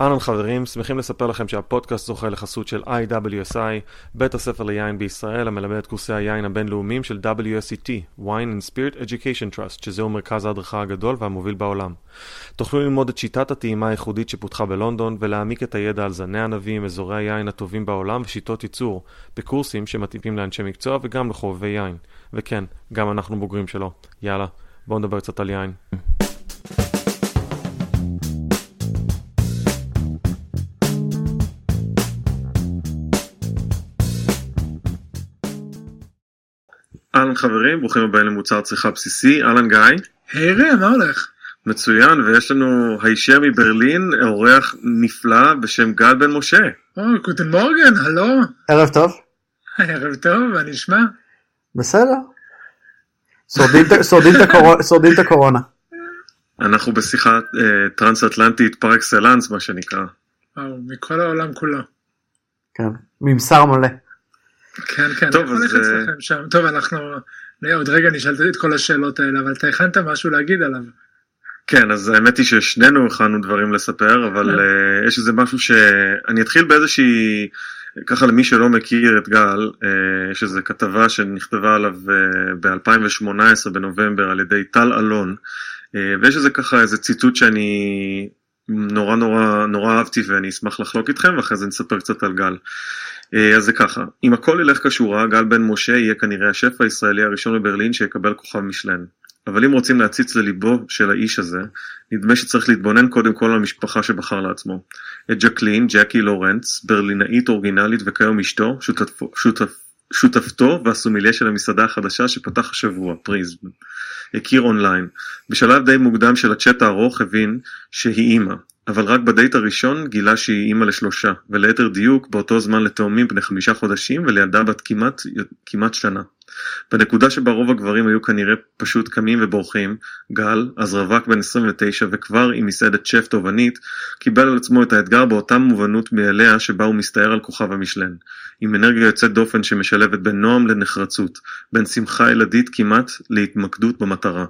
אהלן חברים, שמחים לספר לכם שהפודקאסט זוכה לחסות של IWSI, בית הספר ליין בישראל המלמד את קורסי היין הבינלאומיים של WSET, Wine and Spirit Education Trust, שזהו מרכז ההדרכה הגדול והמוביל בעולם. תוכלו ללמוד את שיטת הטעימה הייחודית שפותחה בלונדון ולהעמיק את הידע על זני ענבים, אזורי היין הטובים בעולם ושיטות ייצור, בקורסים שמתאימים לאנשי מקצוע וגם לחובבי יין. וכן, גם אנחנו בוגרים שלו. יאללה, בואו נדבר קצת על יין. אהלן חברים, ברוכים הבאים למוצר צריכה בסיסי, אהלן גיא. היי ראם, מה הולך? מצוין, ויש לנו הישר מברלין, אורח נפלא בשם גל בן משה. או, קוטן מורגן, הלו. ערב טוב. ערב טוב, מה נשמע? בסדר. שורדים את הקורונה. אנחנו בשיחה אה, טרנס אטלנטית פר אקסלנס, מה שנקרא. וואו, מכל העולם כולו. כן, ממסר מלא. כן, כן, טוב, אז... אה, שם? טוב, אנחנו... עוד רגע נשאל את כל השאלות האלה, אבל אתה הכנת משהו להגיד עליו. כן, אז האמת היא ששנינו הכנו דברים לספר, אבל uh, יש איזה משהו שאני אתחיל באיזושהי, ככה למי שלא מכיר את גל, uh, יש איזו כתבה שנכתבה עליו uh, ב-2018 בנובמבר על ידי טל אלון, ויש איזה ככה איזה ציטוט שאני נורא נורא נורא אהבתי ואני אשמח לחלוק איתכם ואחרי זה נספר קצת על גל. אה, אז זה ככה, אם הכל ילך כשורה, גל בן משה יהיה כנראה השף הישראלי הראשון בברלין שיקבל כוכב משלן. אבל אם רוצים להציץ לליבו של האיש הזה, נדמה שצריך להתבונן קודם כל על המשפחה שבחר לעצמו. את ג'קלין, ג'קי לורנץ, ברלינאית אורגינלית וכיום אשתו, שותפ, שותפ, שותפתו והסומיליה של המסעדה החדשה שפתח השבוע, פריזם. הכיר אונליין. בשלב די מוקדם של הצ'אט הארוך הבין שהיא אימא, אבל רק בדייט הראשון גילה שהיא אימא לשלושה, וליתר דיוק באותו זמן לתאומים בני חמישה חודשים ולילדה בת כמעט, כמעט שנה. בנקודה שבה רוב הגברים היו כנראה פשוט קמים ובורחים, גל, אז רווק בן 29 וכבר עם מסעדת שף תובענית, קיבל על עצמו את האתגר באותה מובנות מאליה שבה הוא מסתער על כוכב המשלן. עם אנרגיה יוצאת דופן שמשלבת בין נועם לנחרצות, בין שמחה ילדית כמעט להתמקדות במטרה,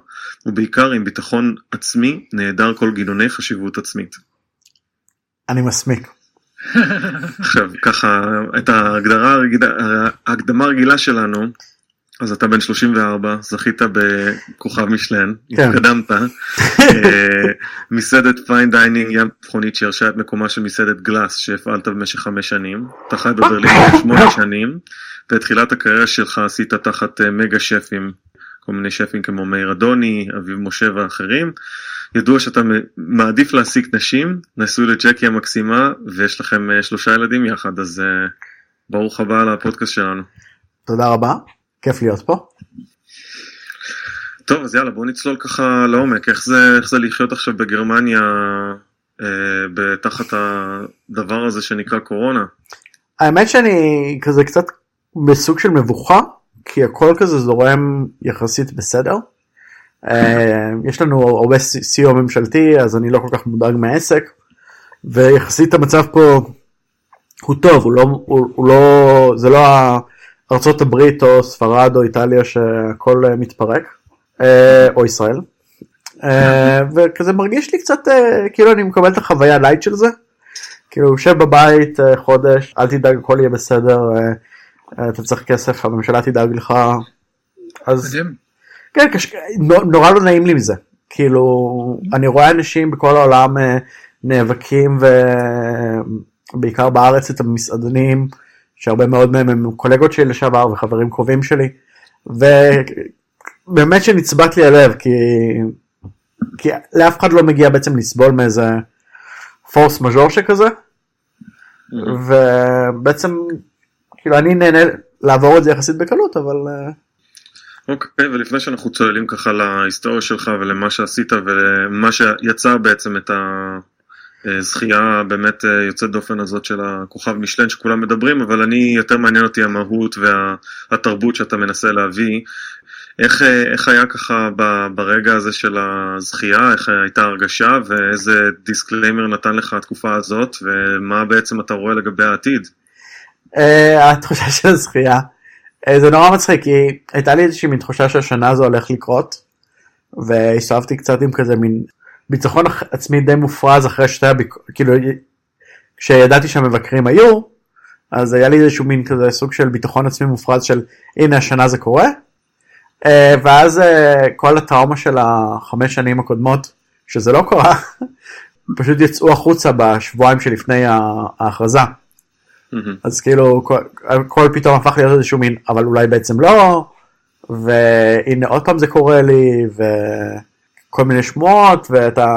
ובעיקר עם ביטחון עצמי נעדר כל גינוני חשיבות עצמית. אני מסמיק. עכשיו ככה את ההגדרה ההקדמה הרגילה שלנו אז אתה בן 34, זכית בכוכב מישלן, כן. התקדמת, אה, מסעדת fine dining ים תיכונית שירשה את מקומה של מסעדת גלאס שהפעלת במשך חמש שנים, אתה חי בברלין שמונה שנים, ואת תחילת הקריירה שלך עשית תחת אה, מגה שפים, כל מיני שפים כמו מאיר אדוני, אביב משה ואחרים. ידוע שאתה מעדיף להעסיק נשים, נשוי לג'קי המקסימה, ויש לכם אה, שלושה ילדים יחד, אז ברוך הבא לפודקאסט שלנו. תודה רבה. כיף להיות פה. טוב אז יאללה בוא נצלול ככה לעומק איך זה איך זה לחיות עכשיו בגרמניה אה, תחת הדבר הזה שנקרא קורונה. האמת שאני כזה קצת בסוג של מבוכה כי הכל כזה זורם יחסית בסדר. אה, יש לנו הרבה סיוע ממשלתי אז אני לא כל כך מודאג מהעסק ויחסית המצב פה הוא טוב הוא לא הוא, הוא לא זה לא. ארצות הברית או ספרד או איטליה שהכל אה, מתפרק, אה, או ישראל. אה, וכזה מרגיש לי קצת כאילו אני מקבל את החוויה לייט של זה. כאילו יושב בבית חודש, אל תדאג הכל יהיה בסדר, אתה צריך כסף, הממשלה תדאג לך. אז כן, קש... נורא לא נעים לי מזה. כאילו אני רואה אנשים בכל העולם נאבקים ובעיקר בארץ את המסעדנים. שהרבה מאוד מהם הם קולגות שלי לשעבר וחברים קרובים שלי, ובאמת שנצבט לי הלב, כי, כי לאף אחד לא מגיע בעצם לסבול מאיזה פורס מז'ור שכזה, ובעצם, כאילו אני נהנה לעבור את זה יחסית בקלות, אבל... אה, אוקיי, okay, ולפני שאנחנו צוללים ככה להיסטוריה שלך ולמה שעשית ולמה שיצר בעצם את ה... אה, זכייה באמת אה, יוצאת דופן הזאת של הכוכב משלן שכולם מדברים, אבל אני, יותר מעניין אותי המהות והתרבות שאתה מנסה להביא. איך, אה, איך היה ככה ברגע הזה של הזכייה, איך הייתה הרגשה ואיזה disclaimer נתן לך התקופה הזאת ומה בעצם אתה רואה לגבי העתיד? התחושה של הזכייה, זה נורא מצחיק כי הייתה לי איזושהי מין תחושה שהשנה הזו הולך לקרות והסתובבתי קצת עם כזה מין ביטחון עצמי די מופרז אחרי שתי הביקורות, כאילו כשידעתי שהמבקרים היו, אז היה לי איזשהו מין כזה סוג של ביטחון עצמי מופרז של הנה השנה זה קורה. אה, ואז אה, כל הטראומה של החמש שנים הקודמות, שזה לא קרה, פשוט יצאו החוצה בשבועיים שלפני ההכרזה. אז כאילו הכל פתאום הפך להיות איזשהו מין אבל אולי בעצם לא והנה עוד פעם זה קורה לי וכל מיני שמועות ואתה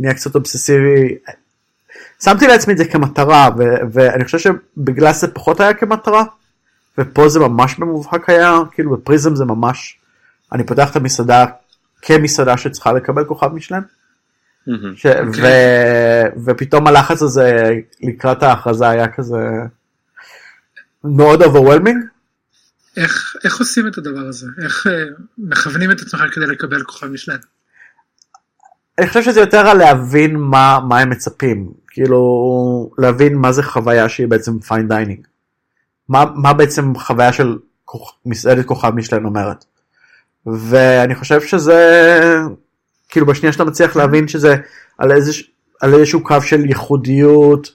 נהיה קצת אובססיבי. שמתי לעצמי את זה כמטרה ו- ואני חושב שבגלל זה פחות היה כמטרה ופה זה ממש במובהק היה כאילו בפריזם זה ממש אני פותח את המסעדה כמסעדה שצריכה לקבל כוכב מישלן. ש... okay. אוקיי. ו... ופתאום הלחץ הזה לקראת ההכרזה היה כזה מאוד overwhelming. איך, איך עושים את הדבר הזה? איך אה, מכוונים את עצמך כדי לקבל כוכב מישלן? אני חושב שזה יותר על להבין מה, מה הם מצפים, כאילו להבין מה זה חוויה שהיא בעצם fine dining. מה, מה בעצם חוויה של כוכ... מסעדת כוכב משלן אומרת. ואני חושב שזה כאילו בשנייה שאתה מצליח להבין שזה על, איזה, על איזשהו קו של ייחודיות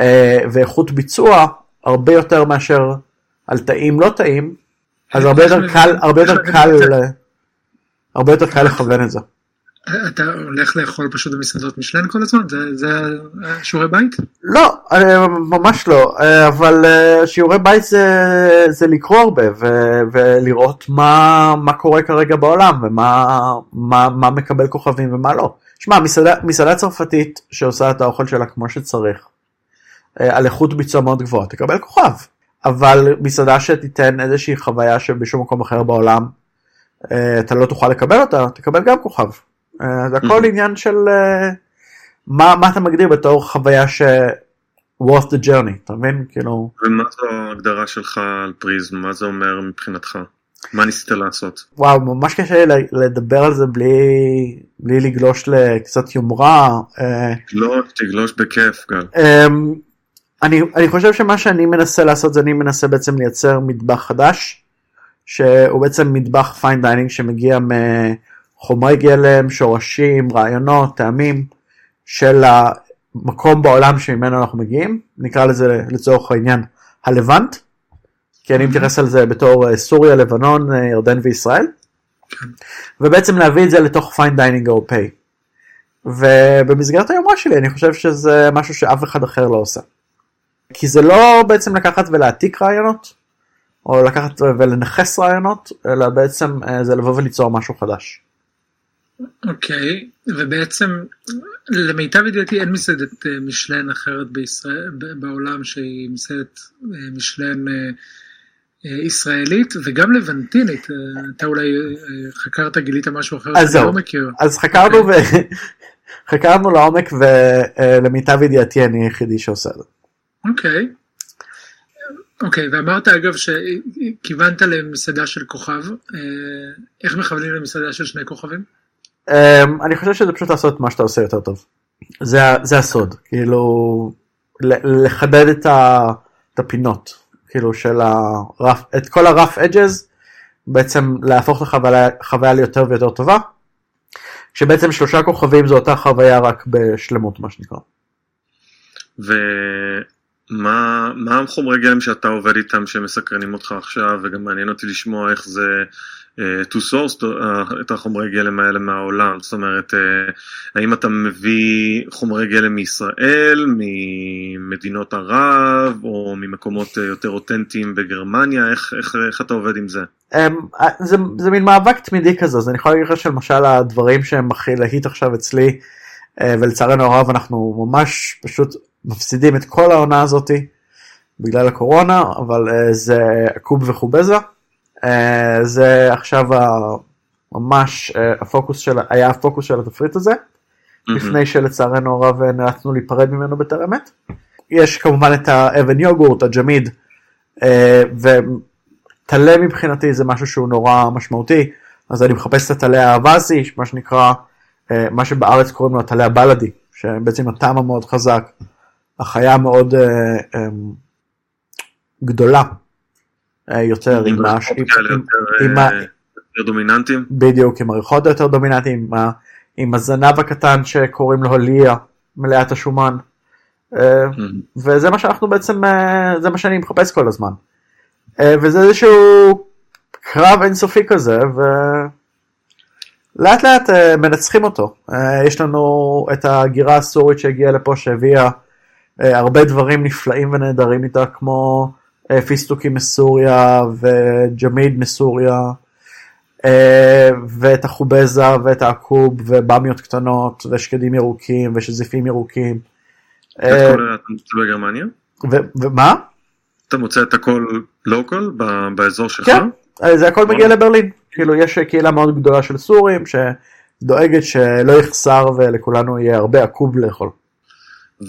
אה, ואיכות ביצוע הרבה יותר מאשר על טעים לא טעים אז הרבה יותר קל הרבה יותר קל הרבה יותר קל לכוון את זה. אתה הולך לאכול פשוט במסעדות משלן כל הזמן? זה, זה שיעורי בית? לא, אה, ממש לא, אה, אבל אה, שיעורי בית זה, זה לקרוא הרבה ו, ולראות מה, מה קורה כרגע בעולם ומה מה, מה מקבל כוכבים ומה לא. שמע, מסעדה, מסעדה צרפתית שעושה את האוכל שלה כמו שצריך, על איכות ביצוע מאוד גבוהה, תקבל כוכב. אבל מסעדה שתיתן איזושהי חוויה שבשום מקום אחר בעולם אתה לא תוכל לקבל אותה, תקבל גם כוכב. אה, זה הכל עניין של אה, מה, מה אתה מגדיר בתור חוויה ש... worth the journey, אתה מבין? כאילו... ומה זו ההגדרה שלך על פריזם? מה זה אומר מבחינתך? מה ניסית לעשות? וואו, ממש קשה לי לדבר על זה בלי, בלי לגלוש לקצת יומרה. אה. תגלוש, תגלוש בכיף, גל. אמ, אני, אני חושב שמה שאני מנסה לעשות זה אני מנסה בעצם לייצר מטבח חדש, שהוא בעצם מטבח fine dining שמגיע מ... חומרי גלם, שורשים, רעיונות, טעמים של המקום בעולם שממנו אנחנו מגיעים, נקרא לזה לצורך העניין הלבנט, כי אני מתייחס על זה בתור אה, סוריה, לבנון, אה, ירדן וישראל, ובעצם להביא את זה לתוך fine dining אירופאי. ובמסגרת היומרה שלי אני חושב שזה משהו שאף אחד אחר לא עושה. כי זה לא בעצם לקחת ולהעתיק רעיונות, או לקחת ולנכס רעיונות, אלא בעצם אה, זה לבוא וליצור משהו חדש. אוקיי, ובעצם למיטב ידיעתי אין מסעדת אה, משלן אחרת בישראל, בעולם שהיא מסעדת אה, משלן אה, ישראלית וגם לבנטינית, אתה אולי חקרת, גילית משהו אחר שאני לא מכיר. אז חקרנו, okay. אוקיי. ו... חקרנו לעומק ולמיטב ידיעתי אני היחידי שעושה את זה. אוקיי. אוקיי, ואמרת אגב שכיוונת למסעדה של כוכב, איך מכוונים למסעדה של שני כוכבים? Um, אני חושב שזה פשוט לעשות מה שאתה עושה יותר טוב. זה, זה הסוד, כאילו לחדד את, ה, את הפינות, כאילו של הרף, את כל הרף אדג'ז, בעצם להפוך את החוויה ליותר ויותר טובה, כשבעצם שלושה כוכבים זו אותה חוויה רק בשלמות מה שנקרא. ומה מה החומרי גלם שאתה עובד איתם שמסקרנים אותך עכשיו וגם מעניין אותי לשמוע איך זה to source uh, את החומרי גלם האלה מהעולם, זאת אומרת, uh, האם אתה מביא חומרי גלם מישראל, ממדינות ערב, או ממקומות יותר אותנטיים בגרמניה, איך, איך, איך אתה עובד עם זה? Um, זה, זה מין מאבק תמידי כזה, אז אני יכול להגיד לך שלמשל הדברים שהם הכי להיט עכשיו אצלי, ולצערנו הרב אנחנו ממש פשוט מפסידים את כל העונה הזאתי בגלל הקורונה, אבל זה קוב וחובזה. אה, זה עכשיו ממש אה, הפוקוס של, היה הפוקוס של התפריט הזה, לפני שלצערנו הרב אה, נאלצנו להיפרד ממנו בטרם עת. יש כמובן את האבן יוגורט, הג'מיד, וטלה מבחינתי זה משהו שהוא נורא משמעותי, אז אני מחפש את הטלה האווזי, מה שנקרא, מה שבארץ קוראים לו הטלה הבלאדי, שבעצם הטעם המאוד חזק, החיה מאוד גדולה יותר עם ה... עם ה... יותר דומיננטיים? בדיוק, עם הריחות היותר דומיננטיים, עם הזנב הקטן שקוראים לו ליה, מלאת השומן. אה, וזה מה שאנחנו בעצם, אה, זה מה שאני מחפש כל הזמן. אה, וזה איזשהו קרב אינסופי כזה, ולאט לאט מנצחים אותו. יש לנו את הגירה הסורית שהגיעה לפה שהביאה הרבה דברים נפלאים ונהדרים איתה, כמו פיסטוקים מסוריה וג'מיד מסוריה. ואת החובזה ואת העקוב ובמיות קטנות ושקדים ירוקים ושזיפים ירוקים. את כל אתה מוצא בגרמניה? ומה? אתה מוצא את הכל לוקל באזור שלך? כן, זה הכל מגיע לברלין. כאילו יש קהילה מאוד גדולה של סורים שדואגת שלא יחסר ולכולנו יהיה הרבה עקוב לאכול.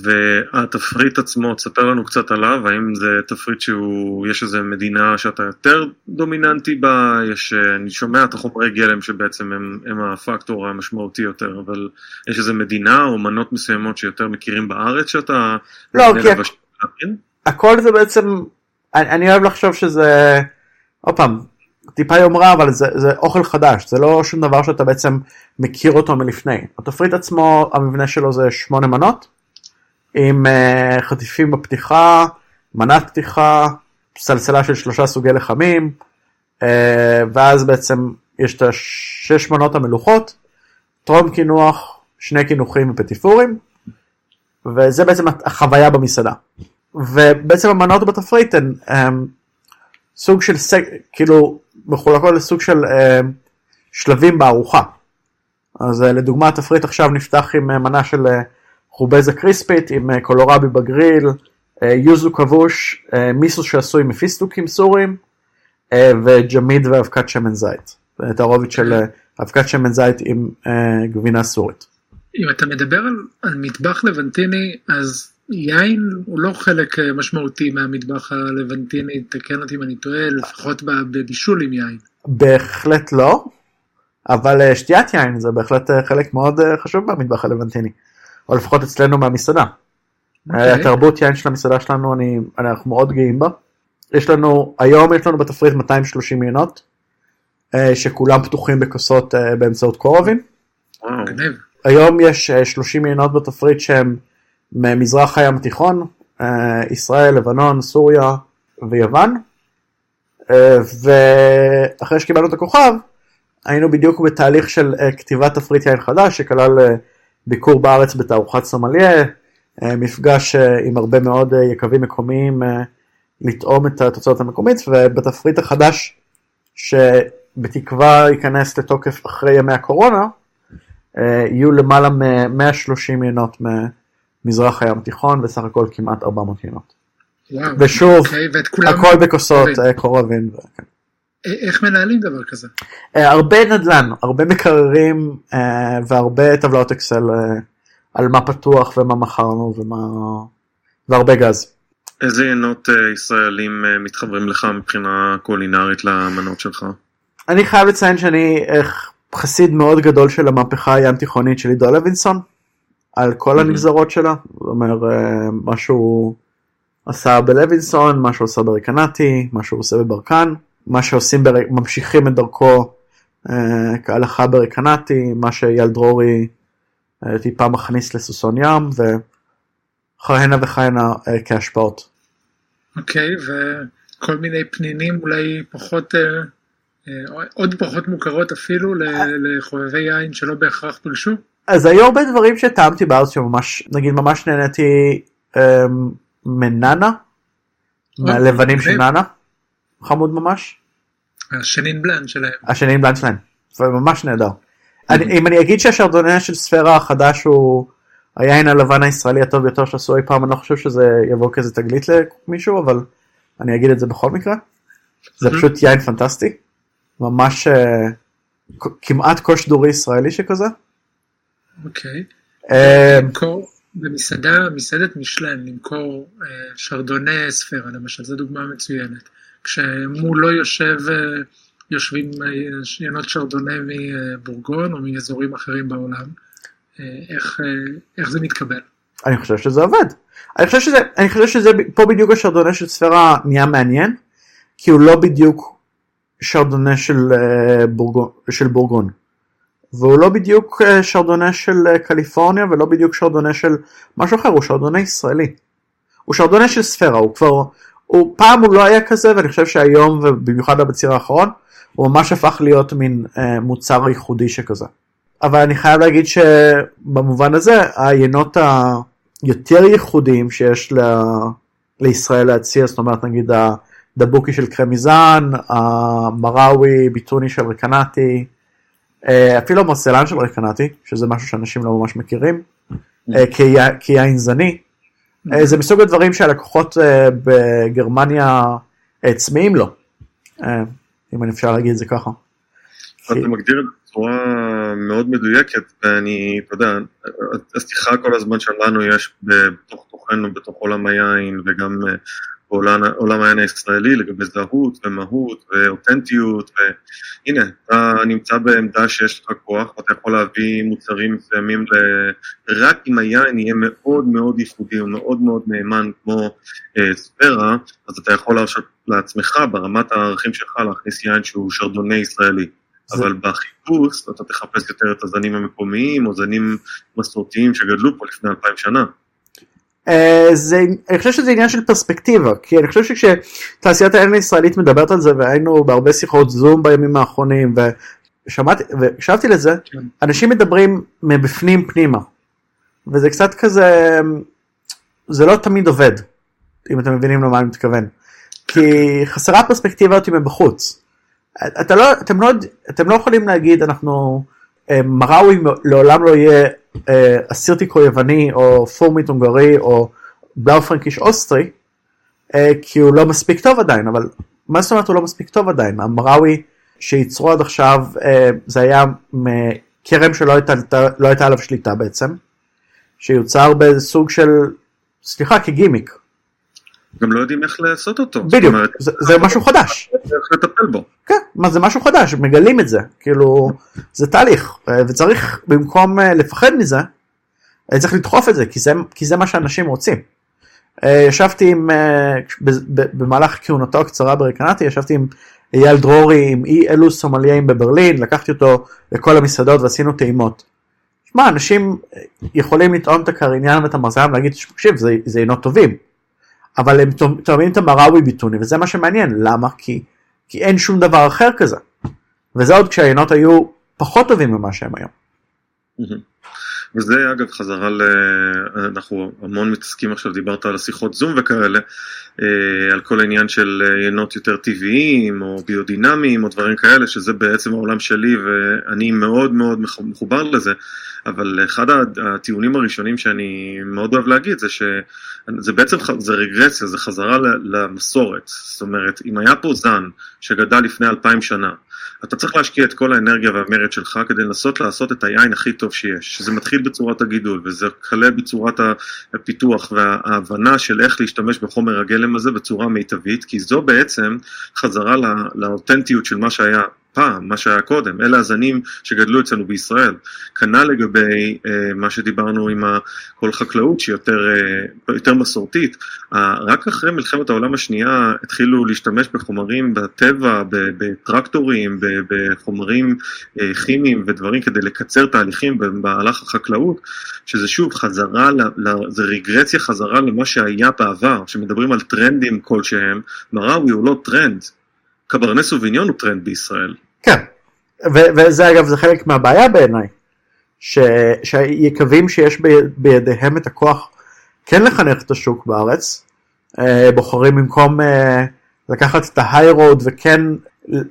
והתפריט עצמו, תספר לנו קצת עליו, האם זה תפריט שהוא, יש איזה מדינה שאתה יותר דומיננטי בה, יש, אני שומע את החומרי גלם שבעצם הם, הם הפקטור המשמעותי יותר, אבל יש איזה מדינה או מנות מסוימות שיותר מכירים בארץ שאתה... לא, כי הכ... הכל זה בעצם, אני, אני אוהב לחשוב שזה, עוד פעם, טיפה יומרה, אבל זה, זה אוכל חדש, זה לא שום דבר שאתה בעצם מכיר אותו מלפני. התפריט עצמו, המבנה שלו זה שמונה מנות. עם uh, חטיפים בפתיחה, מנת פתיחה, סלסלה של שלושה סוגי לחמים, uh, ואז בעצם יש את השש מנות המלוכות, טרום קינוח, שני קינוחים ופטיפורים, וזה בעצם החוויה במסעדה. ובעצם המנות בתפריט הן um, סוג של, סג, כאילו, מחולקות לסוג של שלבים בארוחה. אז לדוגמה התפריט עכשיו נפתח עם מנה של חובזה קריספית עם אה, קולורבי בגריל, אה, יוזו כבוש, אה, מיסו שעשוי מפיסטוקים סורים, וג'מיד ואבקת שמן זית. תערובת של אבקת שמן זית עם גבינה סורית. אם אתה מדבר על, על מטבח לבנטיני, אז יין הוא לא חלק משמעותי מהמטבח הלבנטיני, תקן אותי אם אני טועה, לפחות בבישול עם יין. בהחלט לא, אבל שתיית יין זה בהחלט חלק מאוד חשוב במטבח הלבנטיני. או לפחות אצלנו מהמסעדה. Okay. אוקיי. התרבות יין של המסעדה שלנו, אני, אנחנו מאוד גאים בה. יש לנו, היום יש לנו בתפריט 230 מעיינות, אה, שכולם פתוחים בכוסות אה, באמצעות קורבין. Wow. היום יש 30 אה, מעיינות בתפריט שהם ממזרח הים התיכון, ישראל, לבנון, סוריה ויוון. ואחרי שקיבלנו את הכוכב, היינו בדיוק בתהליך של כתיבת תפריט יין חדש, שכלל ביקור בארץ בתערוכת סמליה, אה, מפגש אה, עם הרבה מאוד אה, יקבים מקומיים לטעום את התוצאות המקומית, ובתפריט החדש שבתקווה ייכנס לתוקף אחרי ימי הקורונה, יהיו למעלה מ-130 עיינות ממזרח הים התיכון, בסך הכל כמעט 400 עיינות. ושוב, okay, אוקיי, הכל בכוסות קורבין. כן. איך מנהלים דבר כזה? אה, הרבה נדל"ן, הרבה מקררים אה, והרבה טבלאות אקסל אה, על מה פתוח ומה מכרנו ומה... והרבה גז. איזה עיינות ישראלים מתחברים לך מבחינה קולינרית למנות שלך? אני חייב לציין שאני חסיד מאוד גדול של המהפכה הים תיכונית של עידו לוינסון, על כל הנגזרות שלה, זאת אומרת מה שהוא עשה בלוינסון, מה שהוא עשה בריקנטי, מה שהוא עושה בברקן. מה שעושים, בר... ממשיכים את דרכו אה, כהלכה ברקנטי, מה שאייל דרורי אה, טיפה מכניס לסוסון ים, וכהנה וכהנה אה, כהשפעות. אוקיי, okay, וכל מיני פנינים אולי פחות, אה, אה, עוד פחות מוכרות אפילו לחובבי יין שלא בהכרח פולשו? אז היו הרבה דברים שטעמתי בארץ שממש, נגיד ממש נהניתי אה, מננה, מהלבנים של ננה. חמוד ממש. השנין בלאן שלהם. השנין בלאן שלהם, זה ממש נהדר. אני, אם אני אגיד שהשרדונה של ספירה החדש הוא היין הלבן הישראלי הטוב ביותר שעשו אי פעם, אני לא חושב שזה יבוא כזה תגלית למישהו, אבל אני אגיד את זה בכל מקרה. זה פשוט יין פנטסטי. ממש uh, כמעט קוש דורי ישראלי שכזה. אוקיי. אה, במסעדה, מסעדת משלן, למכור uh, שרדוני ספירה למשל, זו דוגמה מצוינת. כשמולו יושב, אה, יושבים עיינות שרדונה מבורגון או מאזורים אחרים בעולם, אה, איך, אה, איך זה מתקבל? אני חושב שזה עובד. אני חושב שזה, אני חושב שזה פה בדיוק השרדונה של ספירה נהיה מעניין, כי הוא לא בדיוק שרדונה של, בורגון, של בורגון. והוא לא בדיוק אה, שרדונה של אה, קליפורניה ולא בדיוק שרדונה של משהו אחר, הוא שרדונה ישראלי. הוא שרדונה של ספירה, הוא כבר, הוא פעם הוא לא היה כזה ואני חושב שהיום ובמיוחד בציר האחרון הוא ממש הפך להיות מין אה, מוצר ייחודי שכזה. אבל אני חייב להגיד שבמובן הזה היינות היותר ייחודיים שיש ל... לישראל להציע, זאת אומרת נגיד הדבוקי של קרמיזן, המראווי ביטוני של רקנטי, אה, אפילו המרסלן של רקנטי, שזה משהו שאנשים לא ממש מכירים, אה, כיין זני. אה, זה מסוג הדברים שהלקוחות בגרמניה צמאים לו, אם אני אפשר להגיד את זה ככה. אתה מגדיר את זה בצורה מאוד מדויקת, ואני, אתה יודע, השיחה כל הזמן שלנו יש בתוך תוכנו, בתוך עולם היין, וגם בעולם העין הישראלי לגבי זהות ומהות ואותנטיות והנה אתה נמצא בעמדה שיש לך כוח ואתה יכול להביא מוצרים מסוימים רק אם היין יהיה מאוד מאוד ייחודי ומאוד מאוד נאמן כמו אה, ספירה אז אתה יכול להרשות לעצמך ברמת הערכים שלך להכניס יין שהוא שרדוני ישראלי. זה... אבל בחיפוש אתה תחפש יותר את הזנים המקומיים או זנים מסורתיים שגדלו פה לפני אלפיים שנה זה, אני חושב שזה עניין של פרספקטיבה, כי אני חושב שכשתעשיית העין הישראלית מדברת על זה, והיינו בהרבה שיחות זום בימים האחרונים, ושמעתי, והקשבתי לזה, כן. אנשים מדברים מבפנים פנימה, וזה קצת כזה, זה לא תמיד עובד, אם אתם מבינים למה אני מתכוון, כי חסרה פרספקטיבה אותי מבחוץ. אתה לא, אתם, לא, אתם לא יכולים להגיד אנחנו, אה, מראוי לעולם לא יהיה אה, אסירטיקו יווני או פורמית הונגרי או בלאו פרנקיש אוסטרי, אה, כי הוא לא מספיק טוב עדיין, אבל מה זאת אומרת הוא לא מספיק טוב עדיין? המראוי שייצרו עד עכשיו זה היה מכרם שלא הייתה, לא הייתה עליו שליטה בעצם, שיוצר בסוג של, סליחה, כגימיק. גם לא יודעים איך לעשות אותו. בדיוק, אומרת, זה, זה משהו חדש. איך לטפל בו. כן, מה זה משהו חדש, מגלים את זה, כאילו, זה תהליך, וצריך במקום אה, לפחד מזה, אה, צריך לדחוף את זה, כי זה, כי זה מה שאנשים רוצים. אה, ישבתי עם, במהלך כהונתו הקצרה ברקנטי, ישבתי עם אייל דרורי, עם אי אלו סומליים בברלין, לקחתי אותו לכל המסעדות ועשינו טעימות. שמע, אנשים יכולים לטעום את הקריניין ואת המרזם ולהגיד, תקשיב, זה, זה עינות טובים. אבל הם תואמים את המראווי ביטוני וזה מה שמעניין. למה? כי כי אין שום דבר אחר כזה. וזה עוד כשהעיינות היו פחות טובים ממה שהם היום. וזה אגב חזרה ל... אנחנו המון מתעסקים עכשיו, דיברת על השיחות זום וכאלה, אה, על כל העניין של עיינות יותר טבעיים או ביודינמיים או דברים כאלה, שזה בעצם העולם שלי ואני מאוד מאוד מחובר לזה, אבל אחד הטיעונים הראשונים שאני מאוד אוהב להגיד זה שזה בעצם, זה רגרסיה, זה חזרה למסורת, זאת אומרת, אם היה פה זן שגדל לפני אלפיים שנה, אתה צריך להשקיע את כל האנרגיה והמרד שלך כדי לנסות לעשות את היין הכי טוב שיש, שזה מתחיל בצורת הגידול וזה כלה בצורת הפיתוח וההבנה של איך להשתמש בחומר הגלם הזה בצורה מיטבית, כי זו בעצם חזרה לא, לאותנטיות של מה שהיה פעם, מה שהיה קודם, אלה הזנים שגדלו אצלנו בישראל. כנ"ל לגבי אה, מה שדיברנו עם כל חקלאות שהיא יותר, אה, יותר מסורתית, אה, רק אחרי מלחמת העולם השנייה התחילו להשתמש בחומרים בטבע, בטרקטורים, בחומרים אה, כימיים ודברים כדי לקצר תהליכים במהלך החקלאות, שזה שוב חזרה, זה רגרציה חזרה למה שהיה בעבר, שמדברים על טרנדים כלשהם, מרוואי הוא לא טרנד, קברנה סוביניון הוא טרנד בישראל. כן, ו- וזה אגב זה חלק מהבעיה בעיניי, ש- שיש בידיהם את הכוח כן לחנך את השוק בארץ, אה, בוחרים במקום אה, לקחת את ההיי רוד וכן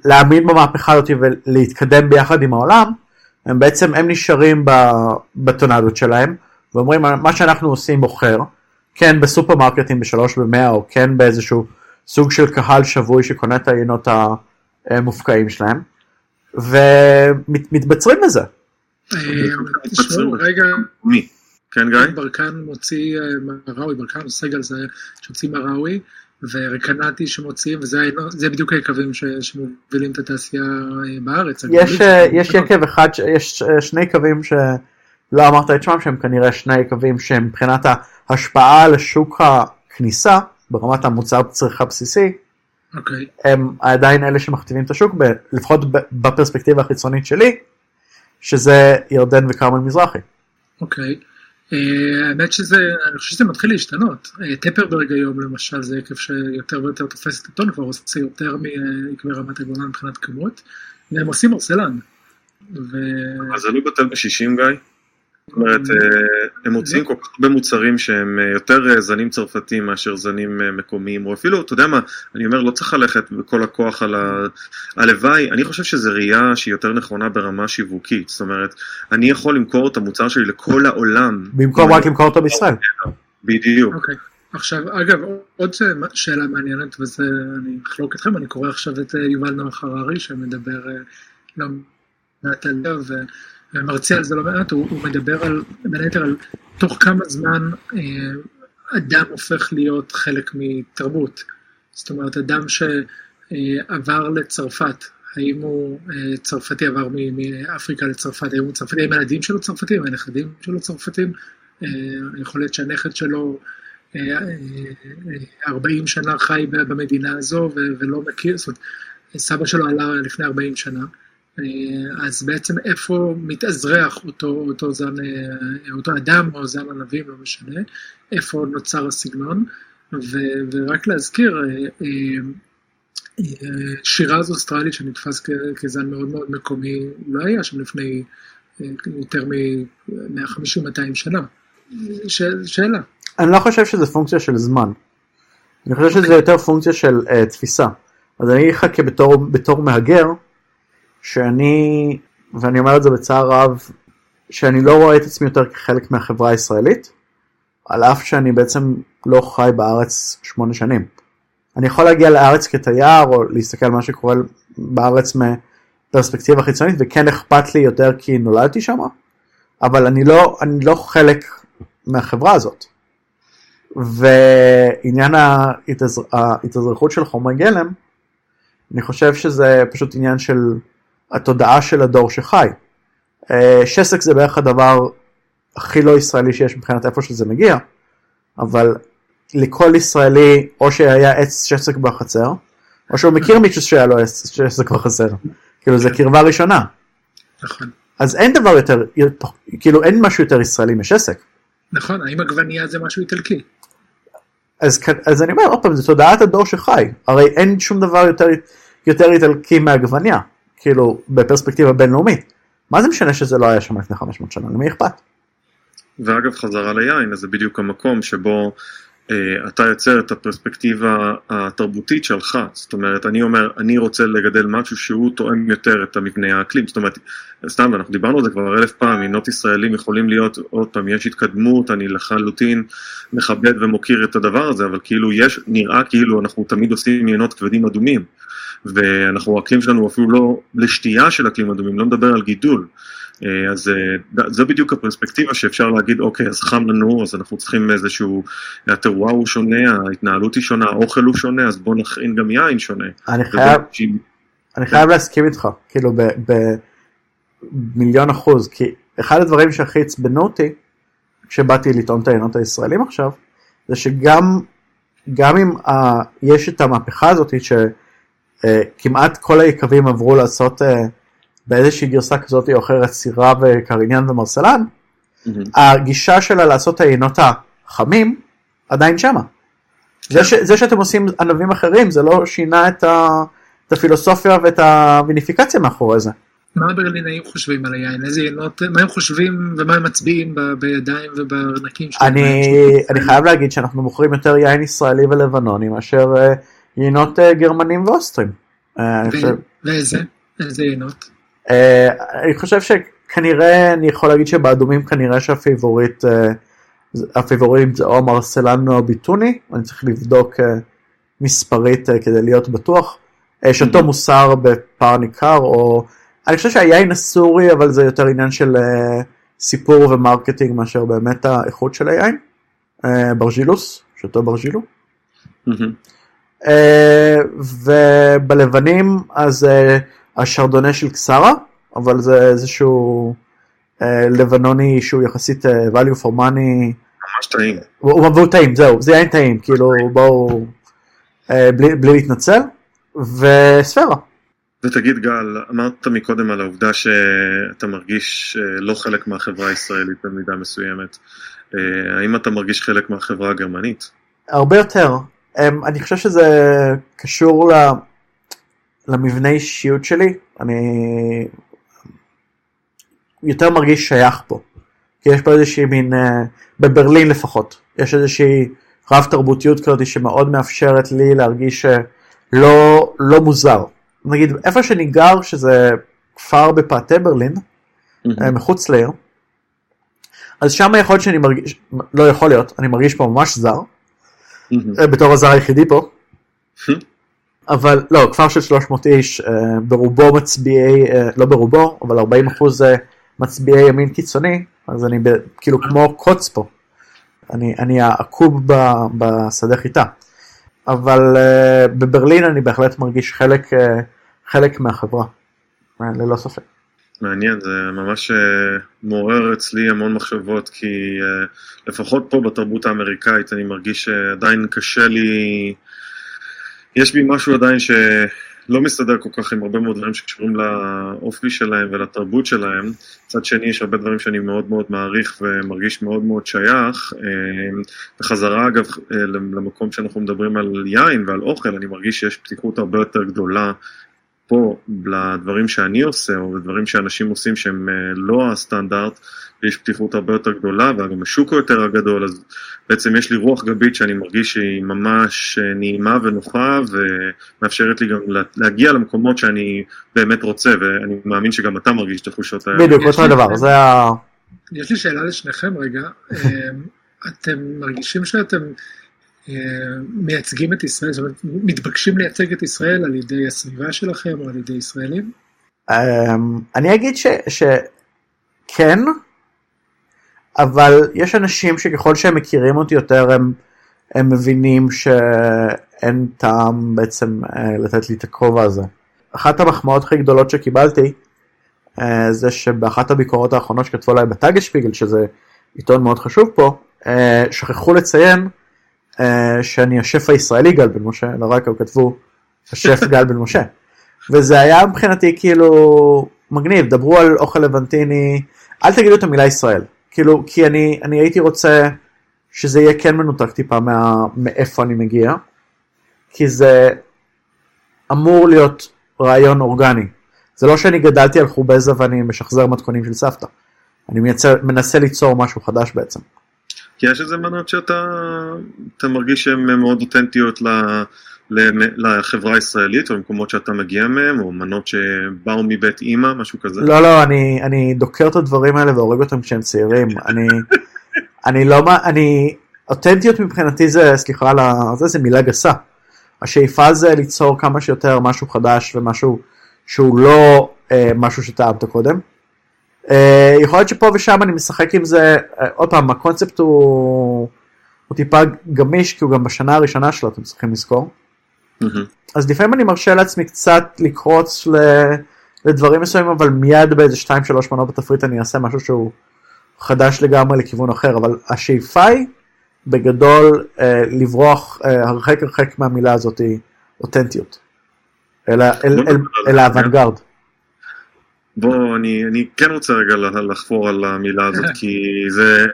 להאמין במהפכה הזאת ולהתקדם ביחד עם העולם, הם בעצם הם נשארים בטונדות שלהם ואומרים מה שאנחנו עושים מוכר, כן בסופרמרקטים בשלוש במאה או כן באיזשהו סוג של קהל שבוי שקונה את העיינות המופקעים שלהם ומתבצרים לזה. אה, תשמעו רגע, מי? כן גיא? ברקן מוציא אה, מראוי, ברקן סגל זה שהוציא מראוי ורקנטי שמוציאים וזה בדיוק היקבים שמובילים את התעשייה אה, בארץ. יש, יש יקב אחד, יש שני יקבים שלא אמרת את שמם שהם כנראה שני יקבים שמבחינת ההשפעה על שוק הכניסה ברמת המוצר צריכה בסיסי okay. אוקיי. הם עדיין אלה שמכתיבים את השוק, ב, לפחות בפרספקטיבה החיצונית שלי, שזה ירדן וכרמל מזרחי. אוקיי. אה, האמת שזה, אני חושב שזה מתחיל להשתנות. אה, טפרברג היום למשל זה עקב שיותר ויותר תופס את הטון, כבר עושה יותר מעקבי רמת הגולן מבחינת כמות, והם עושים ארסלן. ו... אז זה לא בטל בשישים גיא? זאת אומרת, אה, הם מוצאים כל כך הרבה מוצרים שהם אה, יותר אה, זנים צרפתיים מאשר זנים מקומיים, או אפילו, אתה יודע מה, אני אומר, לא צריך ללכת בכל הכוח על הלוואי, אני חושב שזו ראייה שהיא יותר נכונה ברמה שיווקית, זאת אומרת, אני יכול למכור את המוצר שלי לכל העולם. במקום רק למכור אותו בישראל. בדיוק. אוקיי. עכשיו, אגב, עוד שאלה מעניינת, וזה, אני אחלוק אתכם, אני קורא עכשיו את יובל נוח הררי, שמדבר לא מעט על זה, ומרצה על זה לא מעט, הוא, הוא מדבר על, בין היתר על תוך כמה זמן אה, אדם הופך להיות חלק מתרבות. זאת אומרת, אדם שעבר לצרפת, האם הוא אה, צרפתי עבר מאפריקה לצרפת, האם הוא צרפתי, האם הילדים שלו צרפתים, הנכדים שלו צרפתים, אה, יכול להיות שהנכד שלו 40 שנה חי במדינה הזו ולא מכיר, זאת אומרת, סבא שלו עלה לפני 40 שנה. אה, אז בעצם איפה מתאזרח אותו, אותו זן, אה, אותו אדם או זן ענבים, לא משנה, איפה נוצר הסגנון, ו, ורק להזכיר, אה, שירז אוסטרלית שנתפס כזן מאוד מאוד מקומי, לא היה שם לפני יותר מ-150-200 שנה. ש, שאלה. אני לא חושב שזה פונקציה של זמן. אני חושב שזה יותר פונקציה של uh, תפיסה. אז אני אגיד לך כבתור מהגר, שאני, ואני אומר את זה בצער רב, שאני לא רואה את עצמי יותר כחלק מהחברה הישראלית, על אף שאני בעצם לא חי בארץ שמונה שנים. אני יכול להגיע לארץ כתייר, או להסתכל על מה שקורה בארץ מפרספקטיבה חיצונית, וכן אכפת לי יותר כי נולדתי שם, אבל אני לא, אני לא חלק מהחברה הזאת. ועניין ההתאזרחות של חומרי גלם, אני חושב שזה פשוט עניין של התודעה של הדור שחי. אה, שסק זה בערך הדבר הכי לא ישראלי שיש מבחינת איפה שזה מגיע, אבל לכל ישראלי או שהיה עץ שסק בחצר, או שהוא מכיר מישהו שהיה לו עץ שסק בחצר. כאילו זה קרבה ראשונה. נכון. אז אין דבר יותר, כאילו אין משהו יותר ישראלי משסק. נכון, האם עגבנייה זה משהו איטלקי? אז, אז אני אומר עוד פעם, זה תודעת הדור שחי, הרי אין שום דבר יותר, יותר איטלקי מעגבניה. כאילו בפרספקטיבה בינלאומית. מה זה משנה שזה לא היה שם לפני 500 שנה, למי אכפת? ואגב חזרה ליין, אז זה בדיוק המקום שבו אתה יוצר את הפרספקטיבה התרבותית שלך, זאת אומרת, אני אומר, אני רוצה לגדל משהו שהוא תואם יותר את המבנה האקלים, זאת אומרת, סתם, אנחנו דיברנו על זה כבר אלף פעם, עינות ישראלים יכולים להיות, עוד פעם, יש התקדמות, אני לחלוטין מכבד ומוקיר את הדבר הזה, אבל כאילו יש, נראה כאילו אנחנו תמיד עושים עינות כבדים אדומים. ואנחנו, האקלים שלנו אפילו לא לשתייה של אקלים אדומים, לא מדבר על גידול. אה, אז אה, זו בדיוק הפרספקטיבה שאפשר להגיד, אוקיי, אז חם לנו, אז אנחנו צריכים איזשהו, הטרואר הוא שונה, ההתנהלות היא שונה, האוכל הוא שונה, אז בואו נכין גם יין שונה. אני חייב, אני חייב להסכים איתך, כאילו במיליון אחוז, כי אחד הדברים שהכי עצבנו אותי, כשבאתי לטעון את העיינות הישראלים עכשיו, זה שגם גם אם uh, יש את המהפכה הזאת, ש... אה, כל היקבים עברו לעשות uh, באיזושהי גרסה כזאת או אחרת סירה וקריניאן ומרסלן, mm-hmm. הגישה שלה לעשות העיינות החמים עדיין שמה. זה, כן. ש, זה שאתם עושים ענבים אחרים זה לא שינה את, ה, את הפילוסופיה ואת הוויניפיקציה מאחורי זה. מה הברלינאים חושבים על היין? איזה יינות, מה הם חושבים ומה הם מצביעים ב, בידיים וברנקים שלהם? אני, אני חייב להגיד שאנחנו מוכרים יותר יין ישראלי ולבנוני מאשר אה, יינות אה, גרמנים ואוסטרים. Uh, ואיזה? איזה יינות? Uh, אני חושב שכנראה, אני יכול להגיד שבאדומים כנראה שה favorite, אה, ה favorite זה או מרסלנו או ביטוני, אני צריך לבדוק אה, מספרית כדי להיות בטוח. שאותו mm-hmm. מוסר בפער ניכר, או אני חושב שהיין הסורי, אבל זה יותר עניין של סיפור ו marketing מאשר באמת האיכות של היין. ברג'ילוס, שאותו ברג'ילו. Mm-hmm. אה, ובלבנים אז אה, השרדונה של קסרה, אבל זה איזשהו אה, לבנוני שהוא יחסית value for money. ממש טעים. הוא טעים, זהו, זה יין טעים, כאילו בואו, בלי, בלי להתנצל, וספירה. ותגיד גל, אמרת מקודם על העובדה שאתה מרגיש לא חלק מהחברה הישראלית במידה מסוימת. האם אתה מרגיש חלק מהחברה הגרמנית? הרבה יותר. אמ, אני חושב שזה קשור למבנה אישיות שלי. אני יותר מרגיש שייך פה. כי יש פה איזושהי מין, אה, בברלין לפחות, יש איזושהי רב תרבותיות כזאת שמאוד מאפשרת לי להרגיש לא, לא מוזר. נגיד איפה שאני גר שזה כפר בפאתי ברלין, mm-hmm. מחוץ לעיר, אז שם יכול להיות שאני מרגיש, לא יכול להיות, אני מרגיש פה ממש זר, mm-hmm. בתור הזר היחידי פה. אבל לא, כפר של 300 איש, ברובו מצביעי, לא ברובו, אבל 40 אחוז מצביעי ימין קיצוני, אז אני ב, כאילו כמו קוץ פה. אני, אני העקוב בשדה חיטה. אבל בברלין אני בהחלט מרגיש חלק, חלק מהחברה, ללא ספק. מעניין, זה ממש מעורר אצלי המון מחשבות, כי לפחות פה בתרבות האמריקאית אני מרגיש שעדיין קשה לי, יש בי משהו עדיין ש... לא מסתדר כל כך עם הרבה מאוד דברים שקשורים לאופי שלהם ולתרבות שלהם. מצד שני, יש הרבה דברים שאני מאוד מאוד מעריך ומרגיש מאוד מאוד שייך. אה, בחזרה, אגב, אה, למקום שאנחנו מדברים על יין ועל אוכל, אני מרגיש שיש פתיחות הרבה יותר גדולה פה לדברים שאני עושה, או לדברים שאנשים עושים שהם אה, לא הסטנדרט. ויש פתיחות הרבה יותר גדולה, וגם השוק הוא יותר גדול, אז בעצם יש לי רוח גבית שאני מרגיש שהיא ממש אה, נעימה ונוחה, ומאפשרת לי גם להגיע למקומות שאני באמת רוצה, ואני מאמין שגם אתה מרגיש את התחושות האלה. בדיוק, אותו הדבר, זה ה... יש לי שאלה לשניכם רגע, אה, אתם מרגישים שאתם מייצגים את ישראל, זאת אומרת, מתבקשים לייצג את ישראל על ידי הסביבה שלכם או על ידי ישראלים? אני אגיד שכן, אבל יש אנשים שככל שהם מכירים אותי יותר הם, הם מבינים שאין טעם בעצם אה, לתת לי את הכובע הזה. אחת המחמאות הכי גדולות שקיבלתי אה, זה שבאחת הביקורות האחרונות שכתבו עליי בטאגשפיגל שזה עיתון מאוד חשוב פה אה, שכחו לציין שאני השף הישראלי גל בן משה לא רק הם כתבו השף גל בן משה וזה היה מבחינתי כאילו מגניב דברו על אוכל לבנטיני אל תגידו את המילה ישראל כאילו, כי אני, אני הייתי רוצה שזה יהיה כן מנותק טיפה מה, מאיפה אני מגיע, כי זה אמור להיות רעיון אורגני. זה לא שאני גדלתי על חובזה ואני משחזר מתכונים של סבתא. אני מייצר, מנסה ליצור משהו חדש בעצם. כי יש איזה מנות שאתה מרגיש שהן מאוד אותנטיות ל... לחברה הישראלית או למקומות שאתה מגיע מהם או מנות שבאו מבית אימא משהו כזה? לא לא אני אני דוקר את הדברים האלה והורג אותם כשהם צעירים אני אני לא מה אני אותנטיות מבחינתי זה סליחה על זה זה מילה גסה. השאיפה זה ליצור כמה שיותר משהו חדש ומשהו שהוא לא אה, משהו שטעמת קודם. אה, יכול להיות שפה ושם אני משחק עם זה אה, עוד פעם הקונספט הוא, הוא טיפה גמיש כי הוא גם בשנה הראשונה שלו אתם צריכים לזכור. אז לפעמים אני מרשה לעצמי קצת לקרוץ לדברים מסוימים אבל מיד באיזה 2-3 מנות בתפריט אני אעשה משהו שהוא חדש לגמרי לכיוון אחר אבל השאיפה היא בגדול אה, לברוח אה, הרחק הרחק מהמילה הזאת אותנטיות. אל, אל, אל, אל האוונגרד. בוא, אני, אני כן רוצה רגע לחפור על המילה הזאת, כי זה,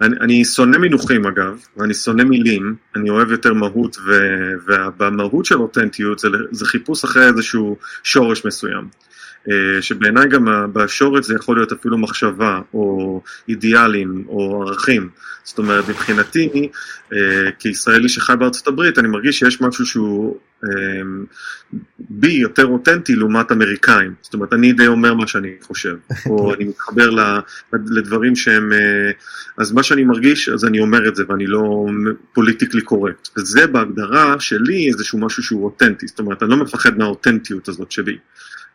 אני, אני שונא מינוחים אגב, ואני שונא מילים, אני אוהב יותר מהות, ו, ובמהות של אותנטיות זה, זה חיפוש אחרי איזשהו שורש מסוים. אה, שבעיניי גם בשורש זה יכול להיות אפילו מחשבה, או אידיאלים, או ערכים. זאת אומרת, מבחינתי, אה, כישראלי שחי בארצות הברית, אני מרגיש שיש משהו שהוא אה, בי יותר אותנטי לעומת אמריקאים. זאת אומרת, אני די אומר מה שאני חושב, או אני מתחבר לדברים שהם... אז מה שאני מרגיש, אז אני אומר את זה, ואני לא פוליטיקלי קורקט. וזה בהגדרה שלי איזשהו משהו שהוא אותנטי. זאת אומרת, אני לא מפחד מהאותנטיות הזאת שלי.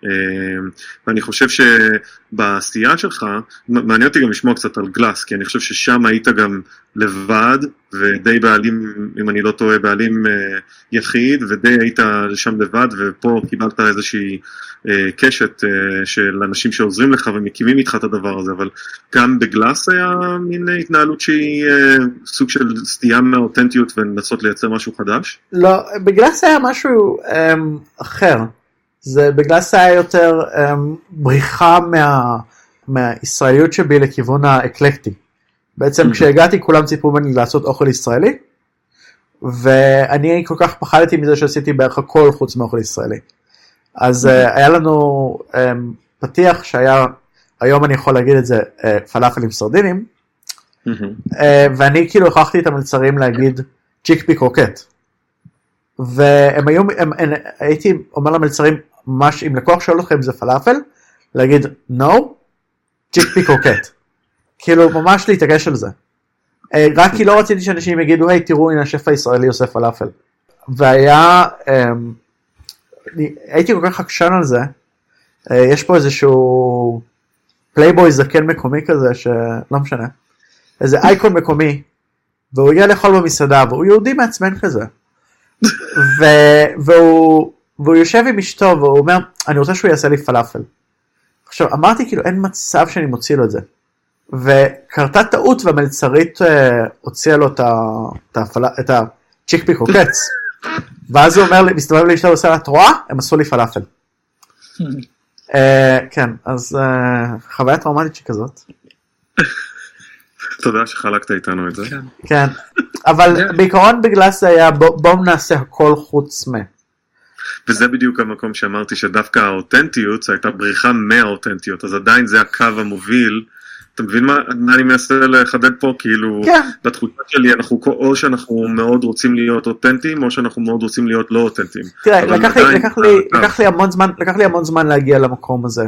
אמ, ואני חושב שבעשייה שלך, מעניין אותי גם לשמוע קצת על גלאס, כי אני חושב ששם היית גם לבד, ודי בעלים, אם אני לא טועה, בעלים אה, יחיד, ודי היית שם לבד, ופה קיבלת איזושהי אה, קשת אה, של אנשים שעוזרים לך ומקימים איתך את הדבר הזה, אבל גם בגלאס היה מין התנהלות שהיא סוג של סטייה מהאותנטיות ולנסות לייצר משהו חדש? לא, בגלאס היה משהו um, אחר. זה בגלל שזה היה יותר um, בריחה מה, מהישראליות שבי לכיוון האקלקטי. בעצם Mhm. כשהגעתי כולם ציפו ממני לעשות אוכל ישראלי, ואני כל כך פחדתי מזה שעשיתי בערך הכל חוץ מאוכל ישראלי. אז uh, היה לנו um, פתיח שהיה, היום אני יכול להגיד את זה, uh, פלאפל עם סרדינים, מהמם. אה, ואני כאילו הכרחתי את המלצרים להגיד chickpea croquette. והם היו, הם, הם, הייתי אומר למלצרים, ממש אם לקוח שואל אתכם אם זה פלאפל, להגיד no, chickpea croquette. כאילו ממש להתעקש על זה. אה, רק כי לא רציתי שאנשים יגידו, היי תראו הנה השף הישראלי עושה פלאפל. והיה, אמ, אני- הייתי כל כך עקשן על זה, אה, יש פה איזשהו פלייבוי זקן מקומי כזה שלא משנה. איזה אייקון מקומי, והוא הגיע לאכול במסעדה, והוא יהודי מעצבן כזה. ו... והוא... והוא יושב עם אשתו והוא אומר, אני רוצה שהוא יעשה לי פלאפל. עכשיו אמרתי כאילו אין מצב שאני מוציא לו את זה. וקרתה טעות והמלצרית אה, הוציאה לו את, הפל... את ה chickpea croquettes. ואז הוא אומר לי, מסתובב לאשתו ועושה לה, את רואה? הם עשו לי פלאפל. אה, כן, אז אה, חוויה טראומטית שכזאת. תודה שחלקת איתנו את זה. כן. כן, אבל בעיקרון בגלל זה היה בוא- בואו נעשה הכל חוץ מ... וזה בדיוק המקום שאמרתי שדווקא האותנטיות הייתה בריחה מהאותנטיות, אז עדיין זה הקו המוביל. אתה מבין מה, אני מנסה לחדד פה? כאילו, כן. בתחושה שלי אנחנו או שאנחנו מאוד רוצים להיות אותנטיים, או שאנחנו מאוד רוצים להיות לא אותנטיים. תראה, לקח עדיין, לקח, לי, לקח לי המון זמן, לקח לי המון זמן להגיע למקום הזה